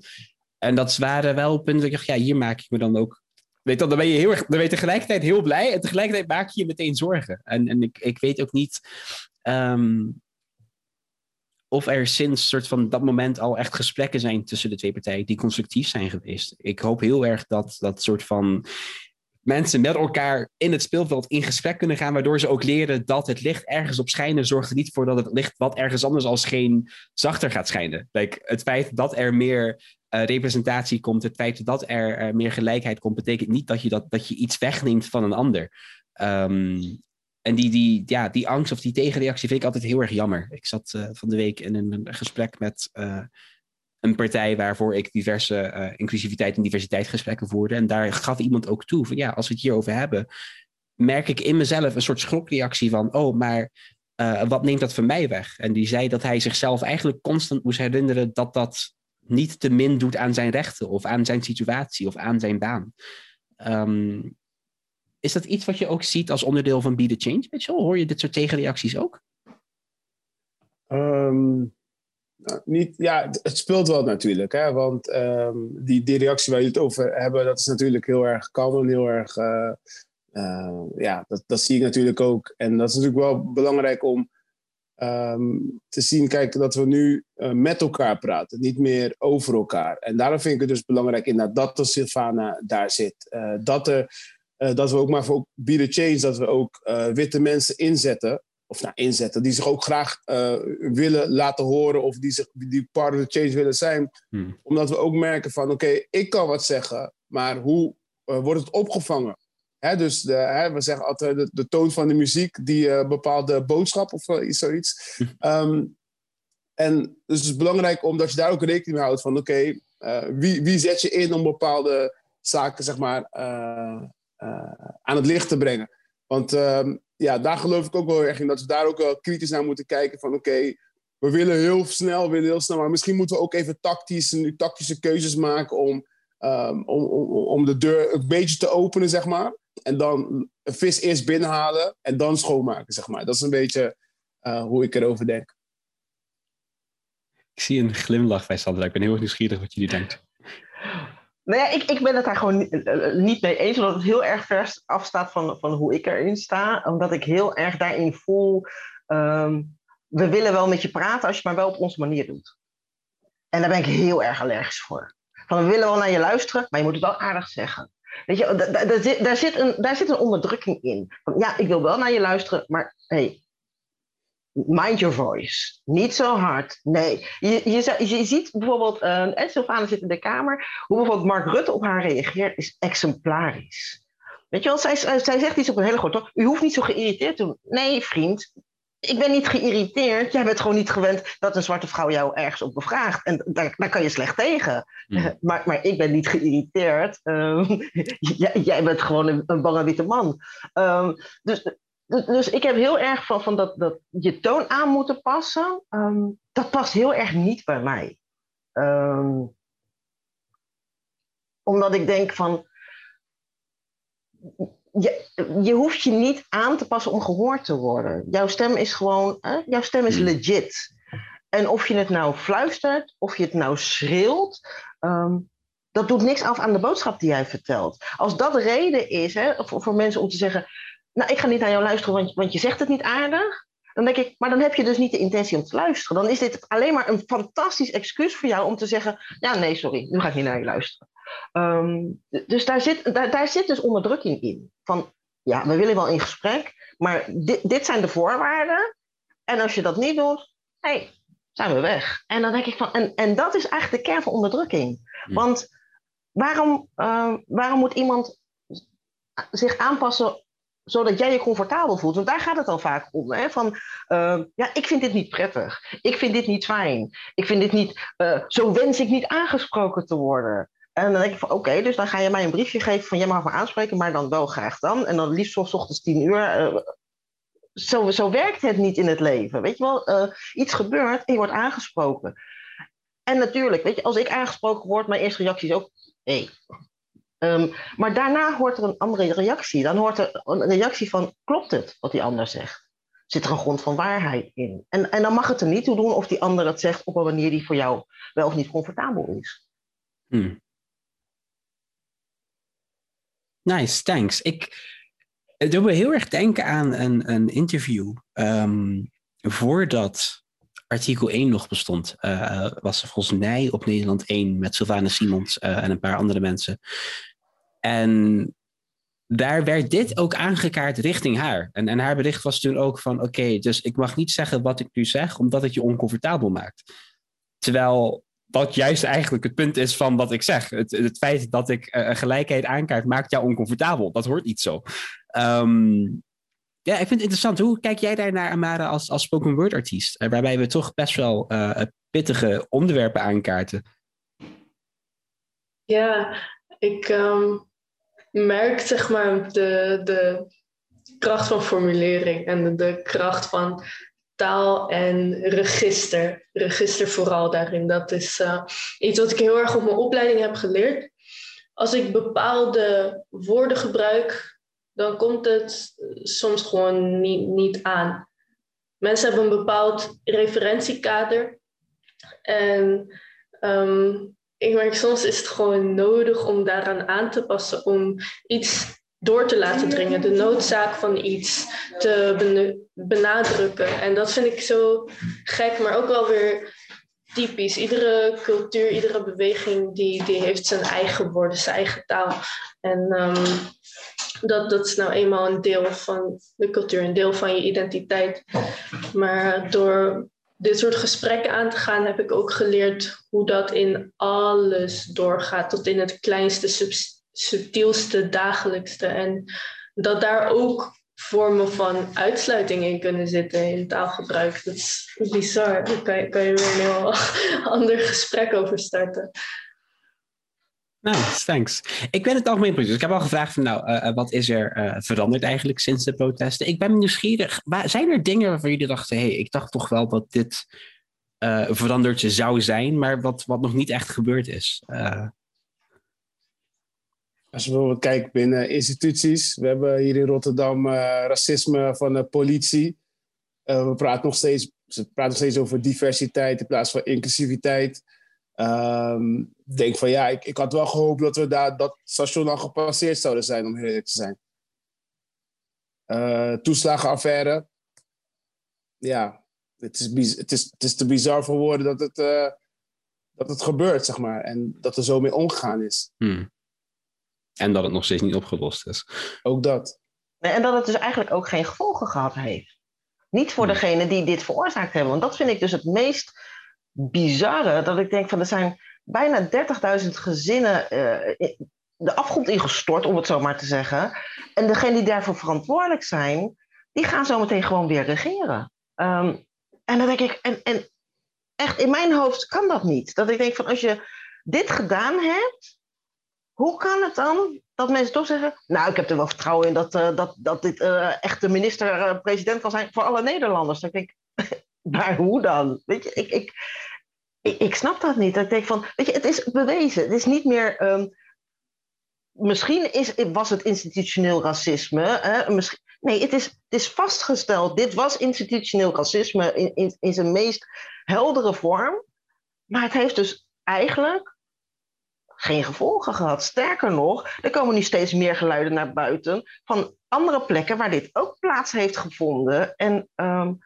en dat waren wel punten. Ik dacht, ja, hier maak ik me dan ook. Weet dan, dan ben je heel erg, dan ben je tegelijkertijd heel blij. En tegelijkertijd maak je je meteen zorgen. En, en ik, ik weet ook niet. Of er sinds soort van dat moment al echt gesprekken zijn tussen de twee partijen die constructief zijn geweest. Ik hoop heel erg dat dat soort van mensen met elkaar in het speelveld in gesprek kunnen gaan, waardoor ze ook leren dat het licht ergens op schijnen zorgt er niet voor dat het licht wat ergens anders al scheen zachter gaat schijnen. Like, het feit dat er meer uh, representatie komt, het feit dat er uh, meer gelijkheid komt, betekent niet dat je, dat, dat je iets wegneemt van een ander. Um, en die, die, ja, die angst of die tegenreactie vind ik altijd heel erg jammer. Ik zat uh, van de week in een gesprek met een partij waarvoor ik diverse uh, inclusiviteit en diversiteitsgesprekken voerde. En daar gaf iemand ook toe van ja, als we het hierover hebben, merk ik in mezelf een soort schrokreactie van, oh, maar wat neemt dat van mij weg? En die zei dat hij zichzelf eigenlijk constant moest herinneren dat dat niet te min doet aan zijn rechten of aan zijn situatie of aan zijn baan. Um, is dat iets wat je ook ziet als onderdeel van Be the Change, Mitchell? Hoor je dit soort tegenreacties ook? Um, niet, ja, het speelt wel natuurlijk. Hè? Want um, die, die reactie waar je het over hebben, dat is natuurlijk heel erg kalm en heel erg... Uh, uh, ja, dat, dat zie ik natuurlijk ook. En dat is natuurlijk wel belangrijk om um, te zien, kijk, dat we nu uh, met elkaar praten, niet meer over elkaar. En daarom vind ik het dus belangrijk inderdaad dat de Sylvana daar zit. dat er dat we ook maar voor Be the Change, dat we ook witte mensen inzetten. Of nou, inzetten, die zich ook graag uh, willen laten horen of die, zich, die part of the change willen zijn. Hmm. Omdat we ook merken van, oké, okay, ik kan wat zeggen, maar hoe wordt het opgevangen? Hè, dus de, hè, we zeggen altijd de, de, toon van de muziek, die bepaalde boodschap of zoiets. um, en dus het is belangrijk omdat je daar ook rekening mee houdt van, oké, okay, wie, wie zet je in om bepaalde zaken, zeg maar, aan het licht te brengen. Want uh, ja, daar geloof ik ook wel erg in dat we daar ook wel kritisch naar moeten kijken van oké, we willen heel snel, willen heel snel, maar misschien moeten we ook even tactisch, nu tactische keuzes maken om, um, om, om, om de deur een beetje te openen, zeg maar. En dan een vis eerst binnenhalen en dan schoonmaken, zeg maar. Dat is een beetje uh, hoe ik erover denk. Ik zie een glimlach bij Sandra. Ik ben heel erg nieuwsgierig wat jullie denkt. Nou ja, ik, ik ben het daar gewoon niet, eh, niet mee eens, omdat het heel erg vers afstaat van, van hoe ik erin sta. Omdat ik heel erg daarin voel, um, we willen wel met je praten als je maar wel op onze manier doet. En daar ben ik heel erg allergisch voor. Van we willen wel naar je luisteren, maar je moet het wel aardig zeggen. Weet je, daar, zit, daar, zit een, daar zit een onderdrukking in. Van, ja, ik wil wel naar je luisteren, maar hey, mind your voice. Niet zo hard. Nee. Je, je, je ziet bijvoorbeeld, uh, Sylvana zit in de kamer, hoe bijvoorbeeld Mark Rutte op haar reageert, is exemplarisch. Weet je wel, zij, zij zegt iets op een hele grote U hoeft niet zo geïrriteerd te doen. Nee, vriend. Ik ben niet geïrriteerd. Jij bent gewoon niet gewend dat een zwarte vrouw jou ergens op bevraagt. En daar, daar kan je slecht tegen. Hmm. Maar, maar ik ben niet geïrriteerd. Um, jij, jij, bent gewoon een, een bange witte man. Um, dus dus, ik heb heel erg van, van dat, dat je toon aan moeten passen. Um, dat past heel erg niet bij mij. Um, omdat ik denk van. Je, je hoeft je niet aan te passen om gehoord te worden. Jouw stem is gewoon. Hè? Jouw stem is hmm. legit. En of je het nou fluistert, of je het nou schreeuwt. Um, dat doet niks af aan de boodschap die jij vertelt. Als dat de reden is hè, voor, voor mensen om te zeggen nou, ik ga niet naar jou luisteren, want, want je zegt het niet aardig. Dan denk ik, maar dan heb je dus niet de intentie om te luisteren. Dan is dit alleen maar een fantastisch excuus voor jou om te zeggen: Ja, nee, sorry, nu ga ik niet naar je luisteren. Um, dus daar zit, daar, daar zit dus onderdrukking in. Van ja, we willen wel in gesprek, maar dit, dit zijn de voorwaarden. En als je dat niet doet, hey, zijn we weg. En dan denk ik van, en, en dat is eigenlijk de kern van onderdrukking. Hm. Want waarom, uh, waarom moet iemand zich aanpassen zodat jij je comfortabel voelt. Want daar gaat het dan vaak om. Hè? Van, uh, ja, ik vind dit niet prettig. Ik vind dit niet fijn. Ik vind dit niet, uh, zo wens ik niet aangesproken te worden. En dan denk ik van, oké, dus dan ga je mij een briefje geven van, jij mag me aanspreken, maar dan wel graag dan. En dan liefst s ochtends tien uur. Uh, zo, zo werkt het niet in het leven. Weet je wel, iets gebeurt en je wordt aangesproken. En natuurlijk, weet je, als ik aangesproken word, mijn eerste reactie is ook, hé, hey, Um, maar daarna hoort er een andere reactie. Dan hoort er een reactie van, klopt het wat die ander zegt? Zit er een grond van waarheid in? En, en dan mag het er niet toe doen of die ander het zegt op een manier die voor jou wel of niet comfortabel is. Hmm. Nice, thanks. Ik, doet me heel erg denken aan een, een interview. Um, voordat artikel 1 nog bestond, uh, was er volgens mij op Nederland 1 met Sylvana Simons uh, en een paar andere mensen. En daar werd dit ook aangekaart richting haar. En, en haar bericht was toen ook van: oké, dus ik mag niet zeggen wat ik nu zeg, omdat het je oncomfortabel maakt. Terwijl dat juist eigenlijk het punt is van wat ik zeg. Het, het feit dat ik uh, gelijkheid aankaart maakt jou oncomfortabel. Dat hoort niet zo. Um, Ja, ik vind het interessant. Hoe kijk jij daar naar, Amara, als, als spoken word artiest? Eh, waarbij we toch best wel uh, pittige onderwerpen aankaarten. Ja, ik um, merk zeg maar de, de kracht van formulering en de, de kracht van taal en register. Register vooral daarin. Dat is uh, iets wat ik heel erg op mijn opleiding heb geleerd. Als ik bepaalde woorden gebruik, dan komt het soms gewoon niet, niet aan. Mensen hebben een bepaald referentiekader. En um, ik merk soms is het gewoon nodig om daaraan aan te passen om iets door te laten dringen, de noodzaak van iets te benadrukken. En dat vind ik zo gek, maar ook wel weer typisch. Iedere cultuur, iedere beweging, die, die heeft zijn eigen woorden, zijn eigen taal. En um, dat, dat is nou eenmaal een deel van de cultuur, een deel van je identiteit. Maar door dit soort gesprekken aan te gaan, heb ik ook geleerd hoe dat in alles doorgaat, tot in het kleinste, subtielste, dagelijkste. En dat daar ook vormen van uitsluiting in kunnen zitten in taalgebruik. Dat is bizar. Daar kan je, weer een heel ander gesprek over starten. Nou, thanks. Ik ben het algemeen ik heb al gevraagd van, nou, uh, wat is er uh, veranderd eigenlijk sinds de protesten? Ik ben nieuwsgierig. zijn er dingen waarvan jullie dachten, hé, hey, ik dacht toch wel dat dit uh, veranderd zou zijn, maar wat, wat nog niet echt gebeurd is? Als je bijvoorbeeld kijkt binnen instituties, we hebben hier in Rotterdam racisme van de politie. we praten nog steeds, ze praten nog steeds over diversiteit in plaats van inclusiviteit. Um, denk van ja, ik, ik had wel gehoopt dat we daar dat station al gepasseerd zouden zijn, om eerlijk te zijn. Uh, toeslagenaffaire. Ja, het is, het, is, het is te bizar voor woorden dat het, uh, dat het gebeurt, zeg maar. En dat er zo mee omgegaan is. Hmm. En dat het nog steeds niet opgelost is. Ook dat. Nee, en dat het dus eigenlijk ook geen gevolgen gehad heeft. Niet voor hmm. degene die dit veroorzaakt hebben. Want dat vind ik dus het meest bizarre. Dat ik denk van er zijn bijna 30.000 gezinnen uh, de afgrond ingestort, om het zo maar te zeggen. En degenen die daarvoor verantwoordelijk zijn, die gaan zo meteen gewoon weer regeren. Um, en dan denk ik, en, en echt in mijn hoofd kan dat niet. Dat ik denk van als je dit gedaan hebt, hoe kan het dan dat mensen toch zeggen, nou ik heb er wel vertrouwen in dat, uh, dat, dat dit uh, echt de minister-president kan zijn voor alle Nederlanders. Dan denk ik, maar hoe dan? Weet je, ik, ik, ik, ik, snap dat niet. Ik denk van, weet je, het is bewezen. Het is niet meer. Um, misschien is, was het institutioneel racisme. Hè? Misschien, nee, het is, het is vastgesteld. Dit was institutioneel racisme in, in, in zijn meest heldere vorm. Maar het heeft dus eigenlijk geen gevolgen gehad. Sterker nog, er komen nu steeds meer geluiden naar buiten van andere plekken waar dit ook plaats heeft gevonden. En um,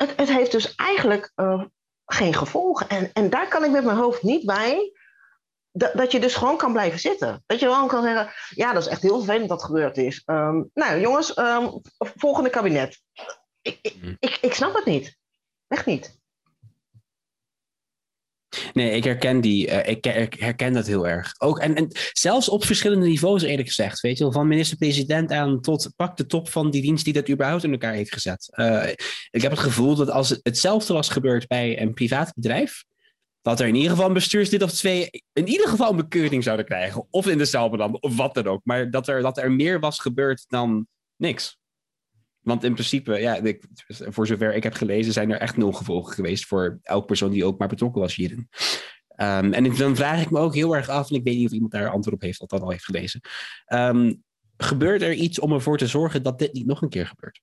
het, het, heeft dus eigenlijk uh, geen gevolgen. En, en daar kan ik met mijn hoofd niet bij. Dat, dat je dus gewoon kan blijven zitten. Dat je gewoon kan zeggen: Ja, dat is echt heel vervelend dat gebeurd is. Um, nou, jongens, um, volgende kabinet. Ik, ik, hmm. ik, ik snap het niet. Echt niet. Nee, ik herken die. Uh, ik, herken dat heel erg. Ook, en, en zelfs op verschillende niveaus, eerlijk gezegd. Weet je wel, van minister-president aan tot pak de top van die dienst die dat überhaupt in elkaar heeft gezet. Uh, ik heb het gevoel dat als het hetzelfde was gebeurd bij een privaat bedrijf, dat er in ieder geval een bestuurslid of twee in ieder geval een bekeuring zouden krijgen. Of in de dan, of wat dan ook. Maar dat er, dat er meer was gebeurd dan niks. Want in principe, ja, ik, voor zover ik heb gelezen, zijn er echt nul gevolgen geweest voor elke persoon die ook maar betrokken was hierin. Um, en dan vraag ik me ook heel erg af, en ik weet niet of iemand daar antwoord op heeft, of dat al heeft gelezen. Um, gebeurt er iets om ervoor te zorgen dat dit niet nog een keer gebeurt?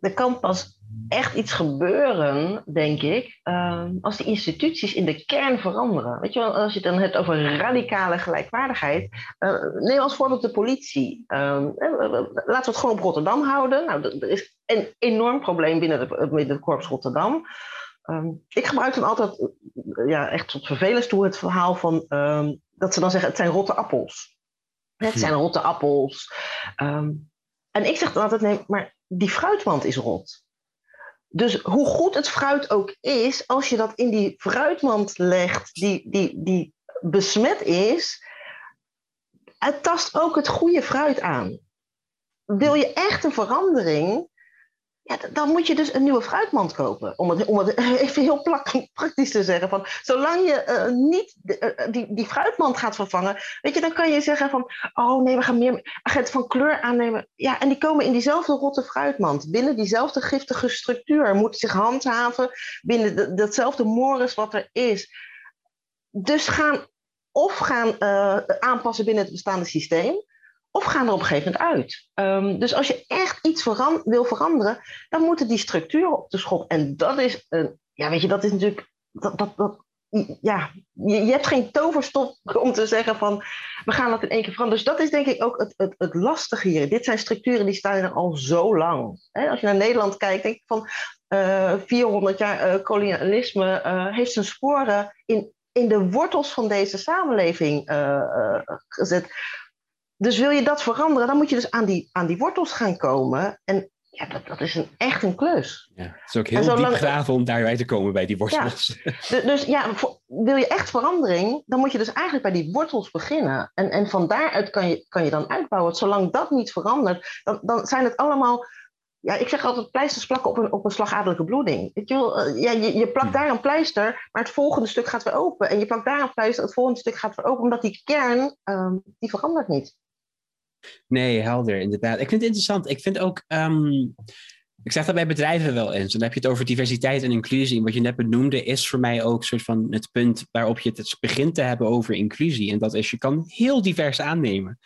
Er kan pas echt iets gebeuren, denk ik, ehm, als die instituties in de kern veranderen. Weet je wel, als je het dan hebt over radicale gelijkwaardigheid. Uh, neem als voorbeeld de politie. Eh, laten we het gewoon op Rotterdam houden. Nou, er is een enorm probleem binnen, de, binnen het Korps Rotterdam. Ehm, ik gebruik dan altijd, ja, echt tot vervelens toe, het verhaal van dat ze dan zeggen: het zijn rotte appels. Het zijn rotte appels. en ik zeg dan altijd: nee, maar die fruitmand is rot. Dus hoe goed het fruit ook is, als je dat in die fruitmand legt die, die, die besmet is, het tast ook het goede fruit aan. Wil je echt een verandering, dan moet je dus een nieuwe fruitmand kopen. Om het, om het even heel praktisch te zeggen. Van, zolang je uh, niet uh, die, die fruitmand gaat vervangen, weet je, dan kan je zeggen van, oh nee, we gaan meer agenten van kleur aannemen. Ja, en die komen in diezelfde rotte fruitmand. Binnen diezelfde giftige structuur. Moet zich handhaven binnen de, datzelfde mores wat er is. Dus gaan of gaan aanpassen binnen het bestaande systeem of gaan er op een gegeven moment uit. Um, dus als je iets veran wil veranderen, dan moeten die structuren op de schop. En dat is, een, ja, weet je, dat is natuurlijk, dat, dat, dat, ja, je, je, hebt geen toverstop om te zeggen van, we gaan dat in één keer veranderen. Dus dat is denk ik ook het, het, het lastige hier. Dit zijn structuren die staan er al zo lang. Als je naar Nederland kijkt, denk ik van, uh, 400 jaar uh, kolonialisme uh, heeft zijn sporen in, in de wortels van deze samenleving gezet. Dus wil je dat veranderen, dan moet je dus aan die, aan die wortels gaan komen. En ja, dat, dat is een, echt een klus. Ja, het is ook heel diep graven om daarbij te komen bij die wortels. Ja, dus ja, voor, wil je echt verandering, dan moet je dus eigenlijk bij die wortels beginnen. En, en van daaruit kan je, kan je dan uitbouwen. Zolang dat niet verandert, dan, dan zijn het allemaal ja, ik zeg altijd pleisters plakken op een, op een slagadelijke bloeding. Weet je, wel? ja, je, je plakt daar een pleister, maar het volgende stuk gaat weer open. En je plakt daar een pleister, het volgende stuk gaat weer open, omdat die kern, um, die verandert niet. Nee, helder, inderdaad. Ik vind het interessant. Ik vind ook. Um, ik zeg dat bij bedrijven wel eens. Dan heb je het over diversiteit en inclusie. Wat je net benoemde, is voor mij ook soort van het punt waarop je het begint te hebben over inclusie. En dat is, je kan heel divers aannemen.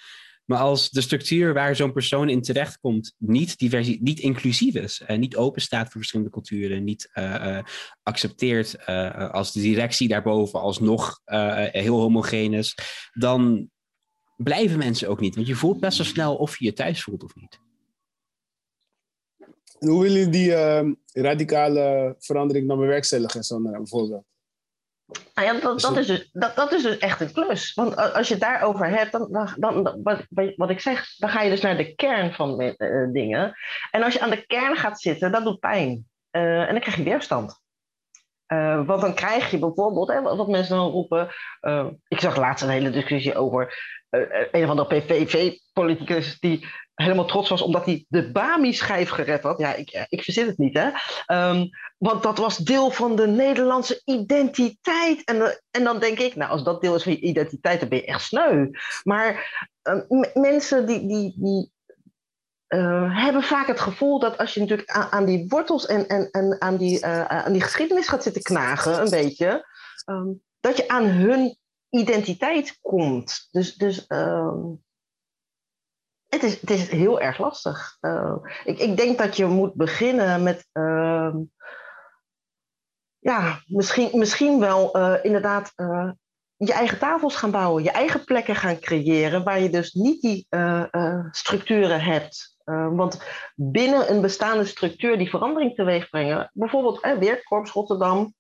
Maar als de structuur waar zo'n persoon in terechtkomt niet, diversie, niet inclusief is, uh, niet open staat voor verschillende culturen, niet uh, uh, accepteert als de directie daarboven alsnog heel homogeen is, dan blijven mensen ook niet. Want je voelt best wel snel of je je thuis voelt of niet. En hoe willen jullie die uh, radicale verandering dan bewerkstelligen, Sandra, bijvoorbeeld? Nou ja, dat, dat, is dus, dat, dat is dus echt een klus. Want als je het daarover hebt, dan, dan, dan wat, wat ik zeg, dan ga je dus naar de kern van uh, dingen. En als je aan de kern gaat zitten, dat doet pijn. Uh, en dan krijg je weerstand. Uh, want dan krijg je bijvoorbeeld, hè, wat mensen dan roepen. Uh, ik zag laatst een hele discussie over uh, een of andere PVV-politicus die helemaal trots was omdat hij de Bami-schijf gered had. Ja, ik, ik verzin het niet, hè. Um, want dat was deel van de Nederlandse identiteit. En, en dan denk ik, nou, als dat deel is van je identiteit, dan ben je echt sneu. Maar mensen die, die, die uh, hebben vaak het gevoel dat als je natuurlijk aan, aan die wortels en, en, en aan, die, uh, aan die geschiedenis gaat zitten knagen, een beetje, um, dat je aan hun identiteit komt. Dus, dus um, het, is, het is heel erg lastig. Uh, ik, ik denk dat je moet beginnen met. ja, misschien, misschien wel inderdaad je eigen tafels gaan bouwen, je eigen plekken gaan creëren, waar je dus niet die structuren hebt. Uh, want binnen een bestaande structuur die verandering teweeg brengen, bijvoorbeeld eh, weer Korps Rotterdam.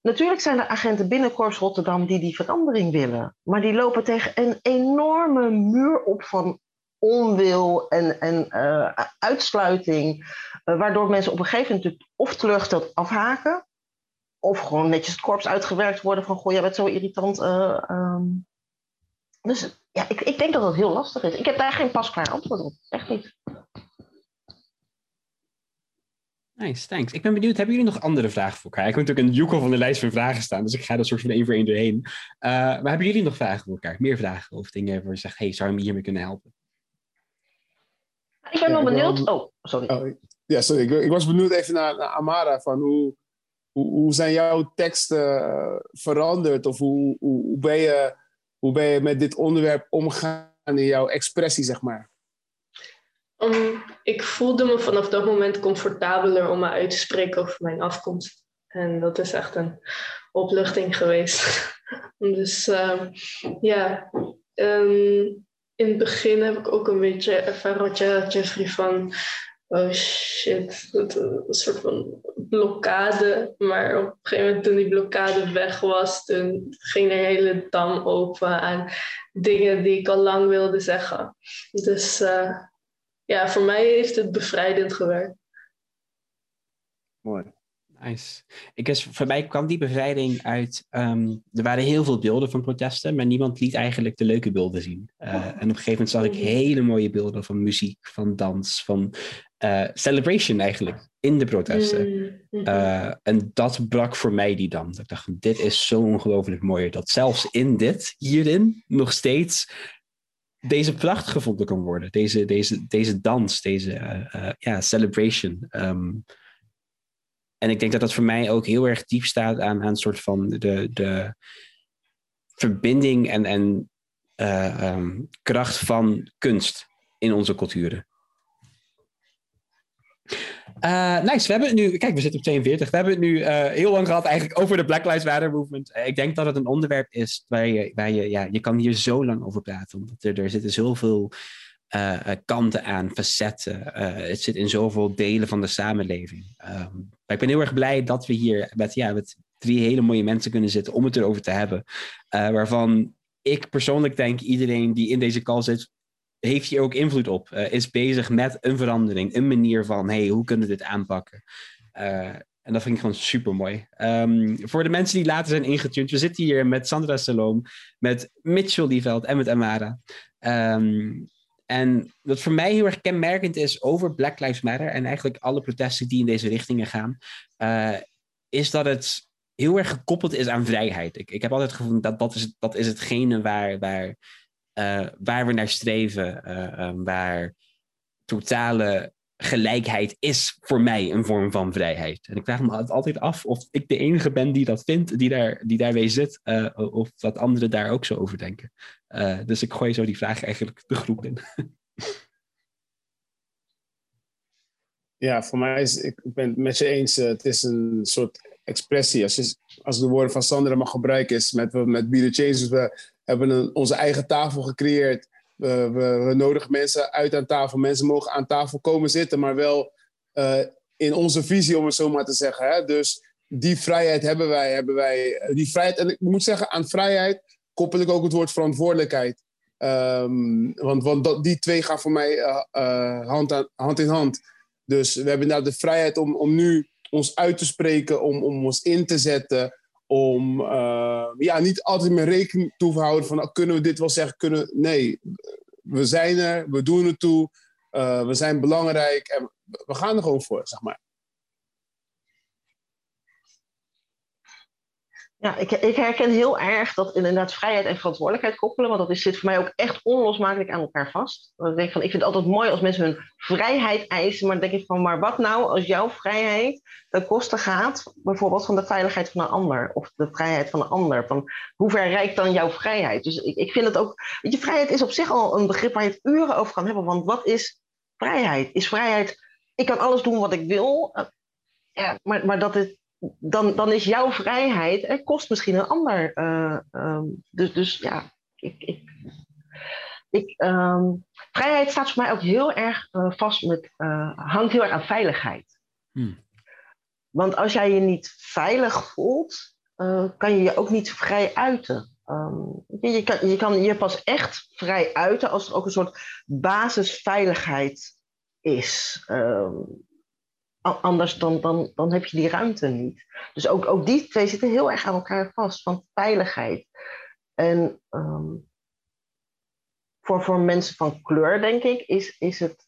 Natuurlijk zijn er agenten binnen Korps Rotterdam die die verandering willen, maar die lopen tegen een enorme muur op van onwil en, en uh, uitsluiting, uh, waardoor mensen op een gegeven moment of teleurgesteld afhaken, of gewoon netjes het korps uitgewerkt worden van goh, jij bent zo irritant. Um. Dus ja, ik, ik denk dat dat heel lastig is. Ik heb daar geen pasklaar antwoord op. Echt niet. Nice, thanks. Ik ben benieuwd, hebben jullie nog andere vragen voor elkaar? Ik heb natuurlijk een joekel van de lijst van vragen staan, dus ik ga er soort van één voor één doorheen. Uh, maar hebben jullie nog vragen voor elkaar? Meer vragen of dingen waar je zegt, hey, zou je me hiermee kunnen helpen? Ik ben wel benieuwd. Oh, sorry. Oh, ja, sorry. Ik, ik, was benieuwd even naar, naar Amara, van hoe, hoe, hoe, zijn jouw teksten uh, veranderd? Of hoe, hoe, hoe ben je hoe ben je met dit onderwerp omgegaan in jouw expressie, zeg maar? Um, ik voelde me vanaf dat moment comfortabeler om me uit te spreken over mijn afkomst. En dat is echt een opluchting geweest. dus uh, ja, um, in het begin heb ik ook een beetje ervaren wat je Jeffrey van oh shit, dat, een soort van blokkade. Maar op een gegeven moment toen die blokkade weg was, toen ging een hele dam open aan dingen die ik al lang wilde zeggen. Dus uh, ja, voor mij heeft het bevrijdend gewerkt. Mooi. Nice. Ik is, voor mij kwam die bevrijding uit. ehm, er waren heel veel beelden van protesten, maar niemand liet eigenlijk de leuke beelden zien. Eh, en op een gegeven moment zag ik hele mooie beelden van muziek, van dans, van eh, celebration eigenlijk in de protesten. Mm, mhm. Eh, en dat brak voor mij die dam. Ik dacht, dit is zo ongelooflijk mooi dat zelfs in dit, hierin, nog steeds deze pracht gevonden kan worden. Deze, deze, deze dans, deze eh, eh, ja, celebration. Ehm, en ik denk dat dat voor mij ook heel erg diep staat aan, aan een soort van de, de verbinding en, en eh, ehm, kracht van kunst in onze culturen. Eh, nice, we hebben het nu, kijk, we zitten op 42. We hebben het nu eh, heel lang gehad eigenlijk over de Black Lives Matter movement. Eh, ik denk dat het een onderwerp is waar je, waar je, ja, je kan hier zo lang over praten. Omdat er, er zitten zoveel kanten aan, facetten. Het zit in zoveel delen van de samenleving. Ehm, maar ik ben heel erg blij dat we hier met, ja, met drie hele mooie mensen kunnen zitten om het erover te hebben. Waarvan ik persoonlijk denk, iedereen die in deze call zit, heeft hier ook invloed op. Eh, is bezig met een verandering, een manier van, hey, hoe kunnen we dit aanpakken? Eh, en dat vind ik gewoon super mooi. voor de mensen die later zijn ingetuned, we zitten hier met Sandra Salom, met Mitchell Lieveld en met Amara. Ehm, en wat voor mij heel erg kenmerkend is over Black Lives Matter en eigenlijk alle protesten die in deze richtingen gaan, eh, is dat het heel erg gekoppeld is aan vrijheid. Ik, ik heb altijd gevoeld dat dat is, dat is hetgene waar, waar, eh, waar we naar streven, eh, eh, waar totale gelijkheid is voor mij een vorm van vrijheid. En ik vraag me altijd af of ik de enige ben die dat vindt, die, daar, die daarmee zit, eh, of dat anderen daar ook zo over denken. Dus ik gooi zo die vraag eigenlijk de groep in. Ja, voor mij is, ik ben het met je eens, het is een soort expressie. Als, je, als de woorden van Sandra mag gebruiken, is met, met Be The we hebben een, onze eigen tafel gecreëerd. We, we, we nodigen mensen uit aan tafel. Mensen mogen aan tafel komen zitten, maar wel eh, in onze visie, om het zo maar te zeggen. Hè? Dus die vrijheid hebben wij, hebben wij. eh, Die vrijheid, en ik moet zeggen, aan vrijheid koppel ik ook het woord verantwoordelijkheid. Ehm, want want dat, die twee gaan voor mij eh, hand, aan, hand in hand. Dus we hebben inderdaad de vrijheid om, om nu ons uit te spreken, om, om ons in te zetten. Om eh, ja, niet altijd meer rekening toe te houden van nou, kunnen we dit wel zeggen? Kunnen, nee, we zijn er, we doen het toe, eh, we zijn belangrijk en we gaan er gewoon voor, zeg maar. Ja, ik, ik herken heel erg dat inderdaad vrijheid en verantwoordelijkheid koppelen. Want dat is, zit voor mij ook echt onlosmakelijk aan elkaar vast. Want ik, denk van, ik vind het altijd mooi als mensen hun vrijheid eisen. Maar dan denk ik van, maar wat nou als jouw vrijheid ten koste gaat... bijvoorbeeld van de veiligheid van een ander. Of de vrijheid van een ander. Van, hoe ver reikt dan jouw vrijheid? Dus ik, ik vind het ook... Weet je, vrijheid is op zich al een begrip waar je het uren over kan hebben. Want wat is vrijheid? Is vrijheid... Ik kan alles doen wat ik wil... eh, Ja, maar, maar dat het dan, dan is jouw vrijheid, kost misschien een ander. eh, ehm, dus, dus ja, ik, ik, ik, ehm, vrijheid staat voor mij ook heel erg eh, vast met, eh, hangt heel erg aan veiligheid. Hmm. Want als jij je niet veilig voelt, kan je je ook niet vrij uiten. Ehm, je, kan je kan je pas echt vrij uiten als er ook een soort basisveiligheid is. Anders dan, dan, dan heb je die ruimte niet. Dus ook, ook die twee zitten heel erg aan elkaar vast, van veiligheid. En ehm, voor, voor mensen van kleur, denk ik, is, is het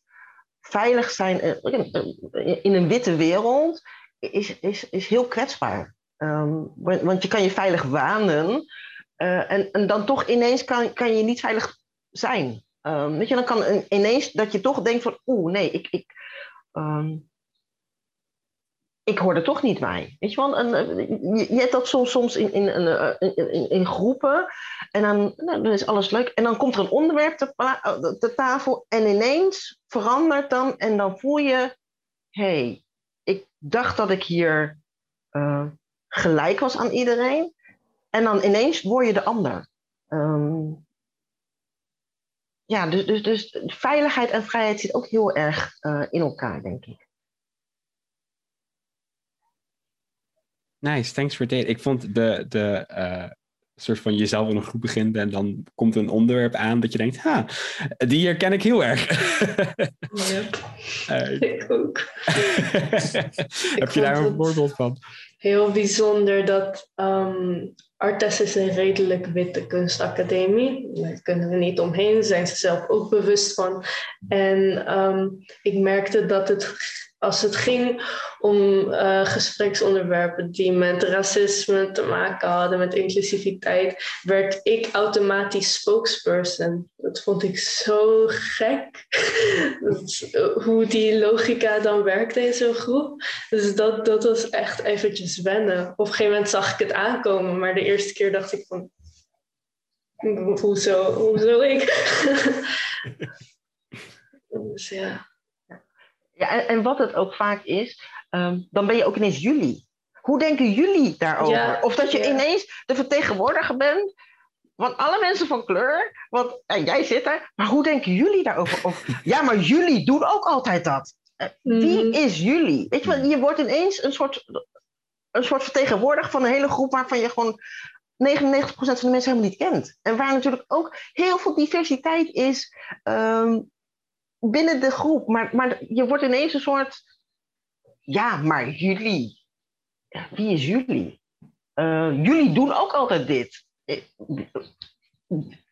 veilig zijn eh, in, in een witte wereld is, is, is heel kwetsbaar. Ehm, want, je kan je veilig wanen eh, en, en dan toch ineens kan, kan je niet veilig zijn. Ehm, weet je, dan kan een- ineens dat je toch denkt van, oeh, nee, ik, ik, ik hoor er toch niet bij. Weet je wel, en, eh, je, hebt dat soms, soms eh, in, in- in groepen en dan, nou, dan is alles leuk. En dan komt er een onderwerp te, eh, tafel en ineens verandert dan en dan voel je, hey, ik dacht dat ik hier eh, gelijk was aan iedereen. En dan ineens word je de ander. Ehm, ja, dus, dus, dus veiligheid en vrijheid zit ook heel erg in elkaar, denk ik. Nice, thanks for it. Ik vond de, de eh, soort van jezelf in een groep begint en dan komt een onderwerp aan dat je denkt, ha, die herken ik heel erg. Ik ook. Heb je daar een voorbeeld van? Heel bijzonder dat Artes is een redelijk witte kunstacademie. Daar kunnen we niet omheen, zijn ze zelf ook bewust van. En ehm, ik merkte dat het, als het ging om eh, gespreksonderwerpen die met racisme te maken hadden, met inclusiviteit, werd ik automatisch spokesperson. Dat vond ik zo gek. Dat- hoe die logica dan werkte in zo'n groep. Dus dat, dat was echt eventjes wennen. Op een gegeven moment zag ik het aankomen, maar de eerste keer dacht ik van... Hoezo, hoezo ik? dus ja. Ja, en, en wat het ook vaak is, ehm, dan ben je ook ineens jullie. Hoe denken jullie daarover? Ja, of dat je ja. ineens de vertegenwoordiger bent van alle mensen van kleur. Want en jij zit er, maar hoe denken jullie daarover? Of, ja, maar jullie doen ook altijd dat. Eh, Wie Mhm. is jullie? Weet je je wordt ineens een soort, een soort vertegenwoordiger van een hele groep waarvan je gewoon 99% van de mensen helemaal niet kent. En waar natuurlijk ook heel veel diversiteit is ehm, binnen de groep. Maar, maar je wordt ineens een soort. Ja, maar jullie. Wie is jullie? Eh, jullie doen ook altijd dit.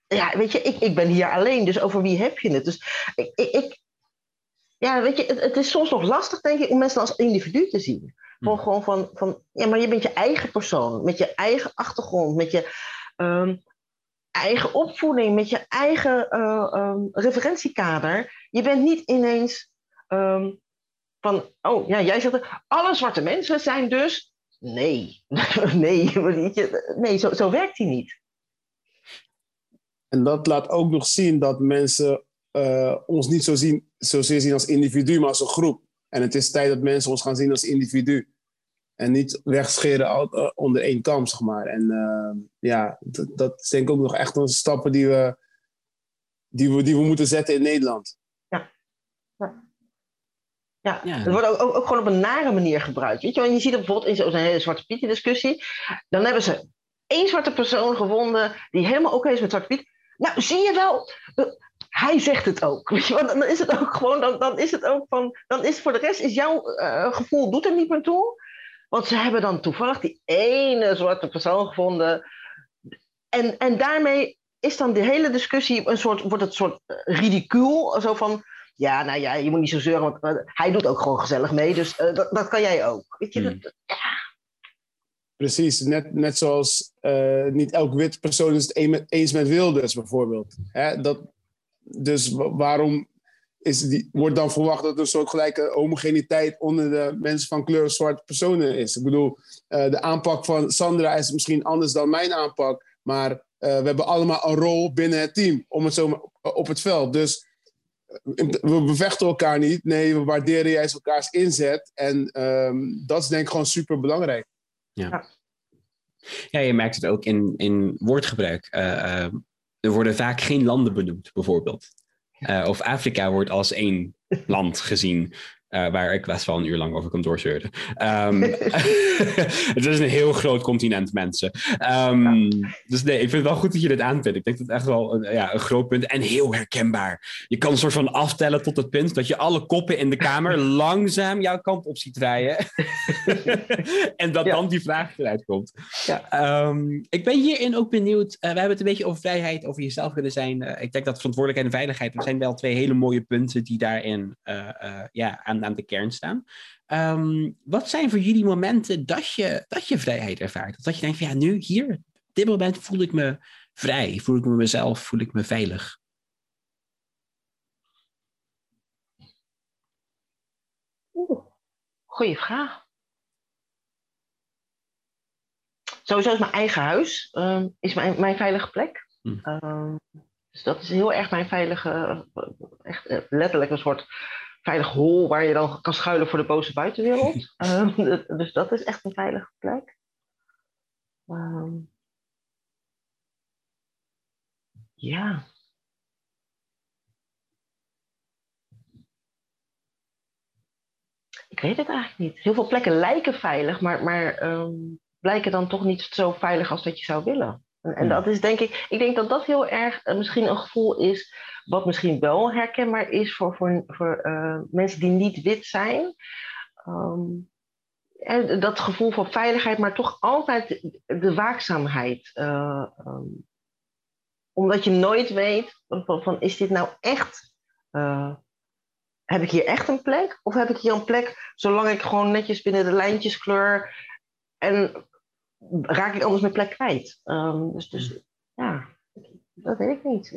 Ja, weet je, ik, ik ben hier alleen, dus over wie heb je het? Dus ik, ik, ik- ja, weet je, het, het is soms nog lastig, denk ik, om mensen als individu te zien. Gewoon, Hmm. gewoon van, van, ja, maar je bent je eigen persoon, met je eigen achtergrond, met je ehm, eigen opvoeding, met je eigen eh, ehm, referentiekader. Je bent niet ineens ehm, van, oh ja, jij zegt, alle zwarte mensen zijn dus. Nee, nee, nee zo, zo werkt hij niet. En dat laat ook nog zien dat mensen eh, ons niet zo zien, zozeer zien als individu, maar als een groep. En het is tijd dat mensen ons gaan zien als individu. En niet wegscheren eh, onder één kam, zeg maar. En eh, ja, dat, dat is denk ik ook nog echt een stappen die we, die, we, die we moeten zetten in Nederland. Ja, wordt ook, ook, ook gewoon op een nare manier gebruikt. Weet je, want je ziet bijvoorbeeld in zo'n hele Zwarte Pietje discussie. Dan hebben ze één zwarte persoon gevonden die helemaal oké is met Zwarte Piet. Nou, zie je wel, eh, hij zegt het ook. Weet je, want dan is het ook gewoon, dan, dan is het ook van, dan is voor de rest is jouw eh, gevoel doet er niet meer toe. Want ze hebben dan toevallig die ene zwarte persoon gevonden. En, en daarmee is dan de hele discussie een soort, wordt het een soort eh, ridicuul. Zo van, ja, nou ja, je moet niet zo zeuren, want eh, hij doet ook gewoon gezellig mee. Dus eh, dat, dat kan jij ook. Weet je, Hmm. dat, Precies, net, net zoals eh, niet elk wit persoon is het een met- eens met Wilders bijvoorbeeld. Hè? Dat, dus wa- waarom is die, wordt dan verwacht dat er een soort gelijke homogeniteit onder de mensen van kleur zwarte personen is? Ik bedoel, eh, de aanpak van Sandra is misschien anders dan mijn aanpak, maar eh, we hebben allemaal een rol binnen het team, om het zo maar- op het veld. Dus we bevechten elkaar niet, nee, we waarderen juist elkaars inzet. En ehm, dat is denk ik gewoon super belangrijk. Ja, je merkt het ook in, in woordgebruik. Eh, eh, er worden vaak geen landen benoemd, bijvoorbeeld. Eh, of Afrika wordt als één land gezien. Eh, waar ik best wel een uur lang over kan doorzeuren. Ehm, het is een heel groot continent, mensen. Ehm, Dus nee, ik vind het wel goed dat je dit aanvindt. Ik denk dat het echt wel een, ja, een groot punt en heel herkenbaar. Je kan een soort van aftellen tot het punt dat je alle koppen in de kamer langzaam jouw kant op ziet draaien. en dat Ja. dan die vraag eruit komt. Ja. Ehm, ik ben hierin ook benieuwd. eh, we hebben het een beetje over vrijheid, over jezelf willen zijn. Eh, ik denk dat verantwoordelijkheid en veiligheid, dat zijn wel twee hele mooie punten die daarin ja, aan, aan de kern staan. Ehm, wat zijn voor jullie momenten dat je, dat je vrijheid ervaart? Dat je denkt van ja, nu, hier, op dit moment voel ik me vrij, voel ik me mezelf, voel ik me veilig. Oeh, goeie vraag. Sowieso is mijn eigen huis ehm, is mijn, mijn veilige plek. Hm. Ehm, dus dat is heel erg mijn veilige, eh, echt eh, letterlijk een soort veilig hol waar je dan kan schuilen voor de boze buitenwereld. Ehm, dus dat is echt een veilige plek. Ehm, ja. Ik weet het eigenlijk niet. Heel veel plekken lijken veilig, maar, maar ehm, blijken dan toch niet zo veilig als dat je zou willen. En, dat is denk ik, ik denk dat dat heel erg eh, misschien een gevoel is, wat misschien wel herkenbaar is voor, voor, voor eh, mensen die niet wit zijn. Ehm, en dat gevoel van veiligheid, maar toch altijd de, waakzaamheid. Uh, um, omdat je nooit weet van, van is dit nou echt heb ik hier echt een plek? Of heb ik hier een plek zolang ik gewoon netjes binnen de lijntjes kleur en raak ik anders mijn plek kwijt? Um, dus, dus ja, dat weet ik niet.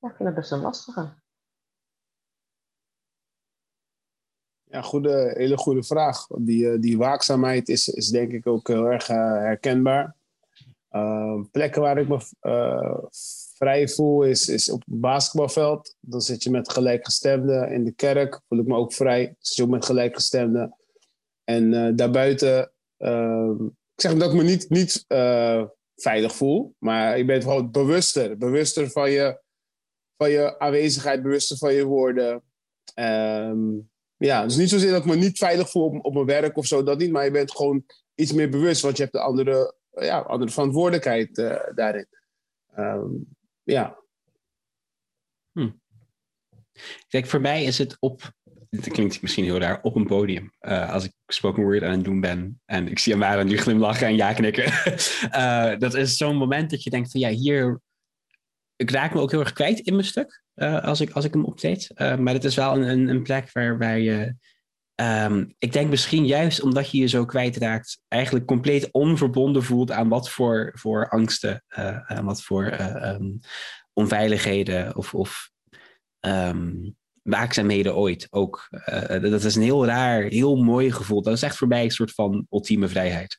ik vind het best een lastige. Ja, goede, hele goede vraag. Die, eh, die waakzaamheid is, is denk ik ook heel erg uh, herkenbaar. Uh, plekken waar ik me uh, vrij voel is, is op het basketbalveld. Dan zit je met gelijkgestemden. In de kerk voel ik me ook vrij. Zit je ook met gelijkgestemden. En daarbuiten, ik zeg dat ik me niet, niet uh, veilig voel. Maar ik ben gewoon bewuster. Bewuster van je, van je aanwezigheid, bewuster van je woorden. Um, ja, dus niet zozeer dat ik me niet veilig voel op, op mijn werk of zo, dat niet. Maar je bent gewoon iets meer bewust, want je hebt een andere, ja, andere verantwoordelijkheid daarin. Um, ja. Hm. Kijk, voor mij is het op, het klinkt misschien heel raar, op een podium. Uh, als ik spoken word aan het doen ben en ik zie Amara nu glimlachen en ja knikken. uh, dat is zo'n moment dat je denkt van ja, hier, ik raak me ook heel erg kwijt in mijn stuk uh, als, ik, als ik hem optreed. maar het is wel een, een plek waarbij je Um, ik denk misschien juist omdat je je zo kwijtraakt, eigenlijk compleet onverbonden voelt aan wat voor, voor angsten, en wat voor um, onveiligheden of, of um, waakzaamheden ooit ook. Uh, dat is een heel raar, heel mooi gevoel. Dat is echt voor mij een soort van ultieme vrijheid.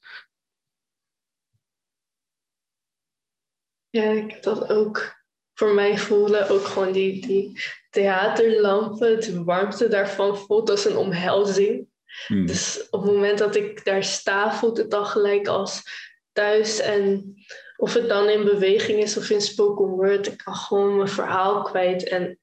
Ja, ik heb dat ook voor mij voelen. Ook gewoon die, die theaterlampen, de warmte daarvan voelt als een omhelzing. Hmm. Dus op het moment dat ik daar sta, voelt het dan gelijk als thuis. En of het dan in beweging is of in spoken word, ik kan gewoon mijn verhaal kwijt. En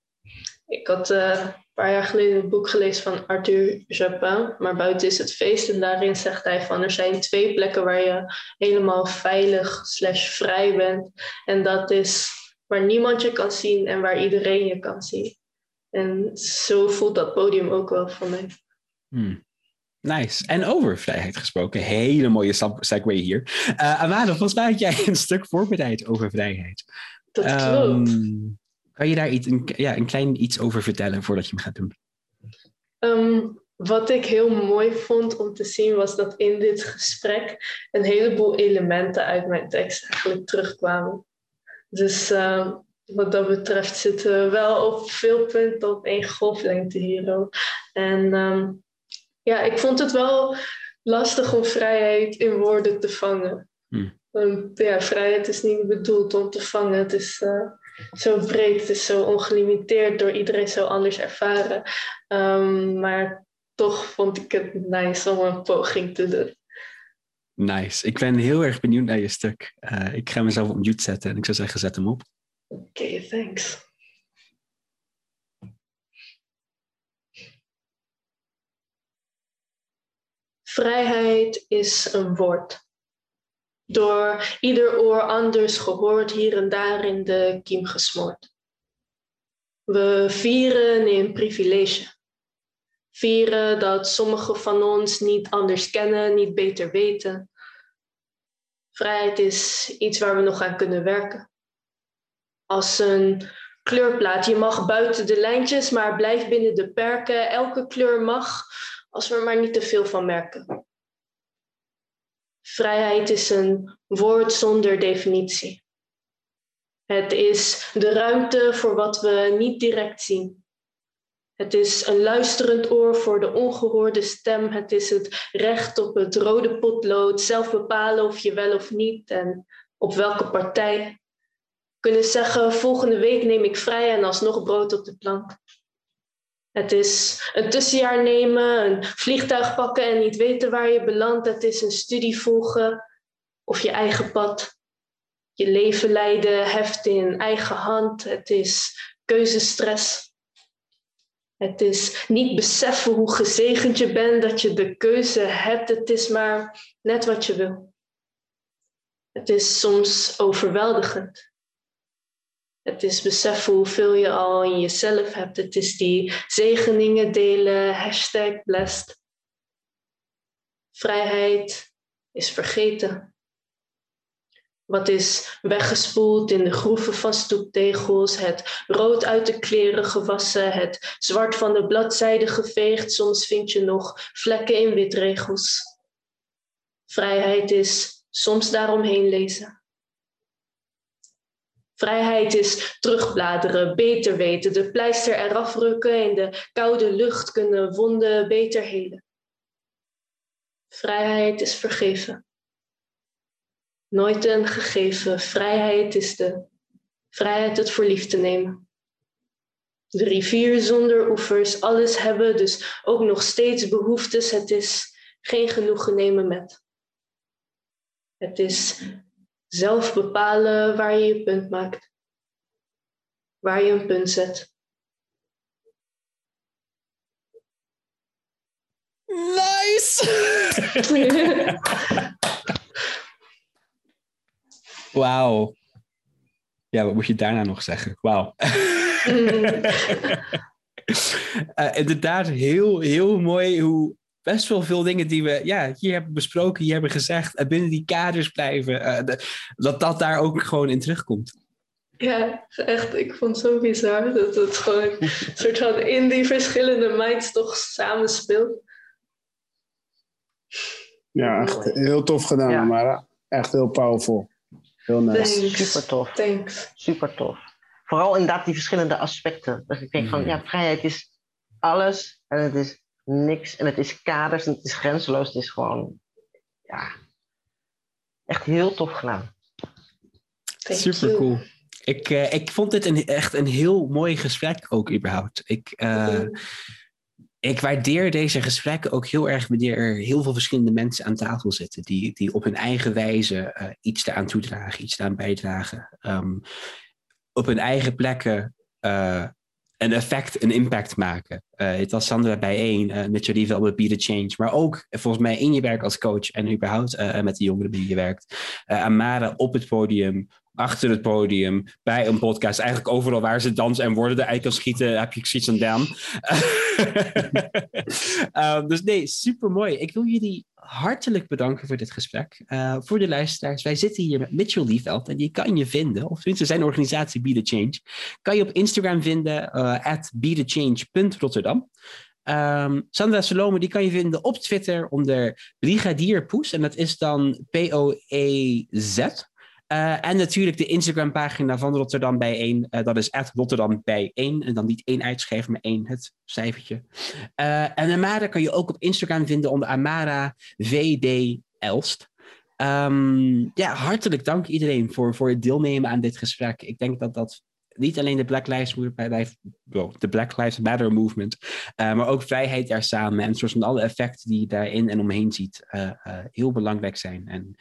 ik had uh, een paar jaar geleden een boek gelezen van Arthur Japin, maar buiten is het feest. En daarin zegt hij van er zijn twee plekken waar je helemaal veilig slash vrij bent. En dat is waar niemand je kan zien en waar iedereen je kan zien. En zo voelt dat podium ook wel voor mij. Hmm. Nice. En over vrijheid gesproken, hele mooie segue hier. Uh, Amanda, volgens mij had jij een stuk voorbereid over vrijheid. Dat klopt. Kan je daar iets, een, ja, een klein iets over vertellen voordat je hem gaat doen? Um, wat ik heel mooi vond om te zien was dat in dit gesprek een heleboel elementen uit mijn tekst eigenlijk terugkwamen. Dus uh, wat dat betreft zitten we wel op veel punten op één golflengte hier ook. En um, ja, ik vond het wel lastig om vrijheid in woorden te vangen. Want ja, vrijheid is niet bedoeld om te vangen. Het is uh, zo breed, het is zo ongelimiteerd, door iedereen zo anders ervaren. Um, maar toch vond ik het nice om een poging te doen. Nice. Ik ben heel erg benieuwd naar je stuk. Uh, ik ga mezelf op mute zetten en ik zou zeggen, zet hem op. Oké, okay, thanks. Vrijheid is een woord. Door ieder oor anders gehoord, hier en daar in de kiem gesmoord. We vieren in privilege. Vieren dat sommigen van ons niet anders kennen, niet beter weten. Vrijheid is iets waar we nog aan kunnen werken. Als een kleurplaat. Je mag buiten de lijntjes, maar blijf binnen de perken. Elke kleur mag, als we er maar niet te veel van merken. Vrijheid is een woord zonder definitie. Het is de ruimte voor wat we niet direct zien. Het is een luisterend oor voor de ongehoorde stem. Het is het recht op het rode potlood, zelf bepalen of je wel of niet en op welke partij. Kunnen zeggen, volgende week neem ik vrij en alsnog brood op de plank. Het is een tussenjaar nemen, een vliegtuig pakken en niet weten waar je belandt. Het is een studie volgen of je eigen pad. Je leven leiden, heft in eigen hand. Het is keuzestress. Het is niet beseffen hoe gezegend je bent dat je de keuze hebt. Het is maar net wat je wil. Het is soms overweldigend. Het is beseffen hoeveel je al in jezelf hebt. Het is die zegeningen delen, hashtag blessed. Vrijheid is vergeten. Wat is weggespoeld in de groeven van stoeptegels, het rood uit de kleren gewassen, het zwart van de bladzijden geveegd, soms vind je nog vlekken in witregels. Vrijheid is soms daaromheen lezen. Vrijheid is terugbladeren, beter weten, de pleister eraf rukken, in de koude lucht kunnen wonden beter helen. Vrijheid is vergeven. Nooit een gegeven. Vrijheid is de vrijheid het voor lief te nemen. De rivier zonder oevers, alles hebben, dus ook nog steeds behoeftes. Het is geen genoegen nemen met. Het is zelf bepalen waar je je punt maakt. Waar je een punt zet. Nice! Wauw. Ja, wat moet je daarna nog zeggen? Wauw. uh, inderdaad, heel, heel mooi hoe best wel veel dingen die we ja, hier hebben besproken, hier hebben gezegd, en binnen die kaders blijven, uh, de, dat dat daar ook gewoon in terugkomt. Ja, echt, ik vond het zo bizar dat het gewoon een soort van in die verschillende minds toch samenspeelt. Ja, echt heel tof gedaan, ja. maar echt heel powerful. Heel nice. Thanks. Super tof. Thanks. Super tof. Vooral inderdaad die verschillende aspecten. Dat ik denk van, ja, vrijheid is alles en het is niks. En het is kaders en het is grenzeloos. Het is gewoon, ja, echt heel tof gedaan. Thank Super you. cool. Ik, uh, ik vond dit een, echt een heel mooi gesprek ook überhaupt. Ik, uh, ik waardeer deze gesprekken ook heel erg wanneer er heel veel verschillende mensen aan tafel zitten. Die, die op hun eigen wijze uh, iets eraan toedragen, iets eraan bijdragen. Um, op hun eigen plekken een effect, een impact maken. Uh, het was Sandra bijeen uh, wel met Be The Change. Maar ook volgens mij in je werk als coach en überhaupt uh, met de jongeren die je werkt. Amara op het podium, achter het podium, bij een podcast. Eigenlijk overal waar ze dansen en woorden eruit kan schieten, heb je zoiets aan Dan. um, dus nee, super mooi. Ik wil jullie hartelijk bedanken voor dit gesprek. Uh, voor de luisteraars, wij zitten hier met Mitchell Lieveld en die kan je vinden, of tenminste zijn organisatie Be The Change, kan je op Instagram vinden, uh, at betechange.rotterdam. Um, Sandra Salome, die kan je vinden op Twitter onder Brigadier Poes. En dat is dan P-O-E-Z. Uh, en natuurlijk de Instagram-pagina van Rotterdam bijeen. Uh, dat is Rotterdam bijeen. En dan niet één uitschrijven, maar één het cijfertje. Uh, en Amara kan je ook op Instagram vinden onder Amara VD Elst. Um, ja, hartelijk dank iedereen voor, voor het deelnemen aan dit gesprek. Ik denk dat dat niet alleen de Black Lives, well, de Black Lives Matter movement, uh, maar ook vrijheid daar samen en soort van alle effecten die je daarin en omheen ziet, heel belangrijk zijn. En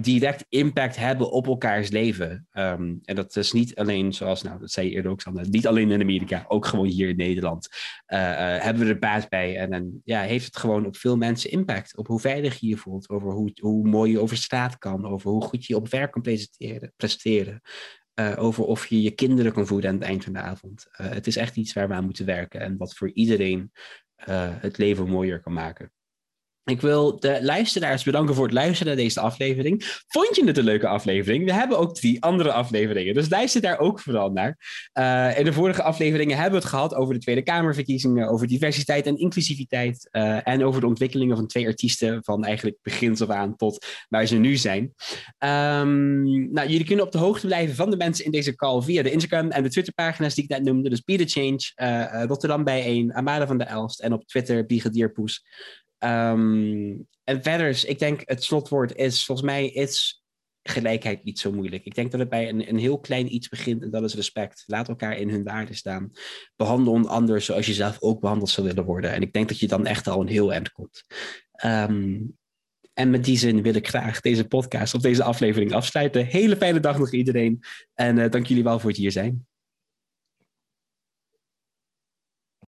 direct impact hebben op elkaars leven. Um, en dat is niet alleen, zoals, nou, dat zei je eerder ook, Sander, niet alleen in Amerika, ook gewoon hier in Nederland. hebben we er baat bij. En ja, heeft het gewoon op veel mensen impact. Op hoe veilig je je voelt, over hoe, hoe mooi je over straat kan, over hoe goed je op werk kan presteren. presteren. Uh, over of je je kinderen kan voeden aan het eind van de avond. Het is echt iets waar we aan moeten werken en wat voor iedereen het leven mooier kan maken. Ik wil de luisteraars bedanken voor het luisteren naar deze aflevering. Vond je het een leuke aflevering? We hebben ook drie andere afleveringen, dus luister daar ook vooral naar. Uh, in de vorige afleveringen hebben we het gehad over de Tweede Kamerverkiezingen, over diversiteit en inclusiviteit uh, en over de ontwikkelingen van twee artiesten van eigenlijk begins af aan tot waar ze nu zijn. Um, nou, jullie kunnen op de hoogte blijven van de mensen in deze call via de Instagram en de Twitterpagina's die ik net noemde. Dus Be The Change, uh, Rotterdam bijeen, Amada van de Elst en op Twitter Brigadierpoes. Um, en verder, ik denk het slotwoord is, volgens mij is gelijkheid niet zo moeilijk. Ik denk dat het bij een, een heel klein iets begint en dat is respect. Laat elkaar in hun waarde staan. Behandel een ander zoals je zelf ook behandeld zou willen worden. En ik denk dat je dan echt al een heel eind komt. Um, en met die zin wil ik graag deze podcast of deze aflevering afsluiten. Hele fijne dag nog iedereen. En uh, dank jullie wel voor het hier zijn.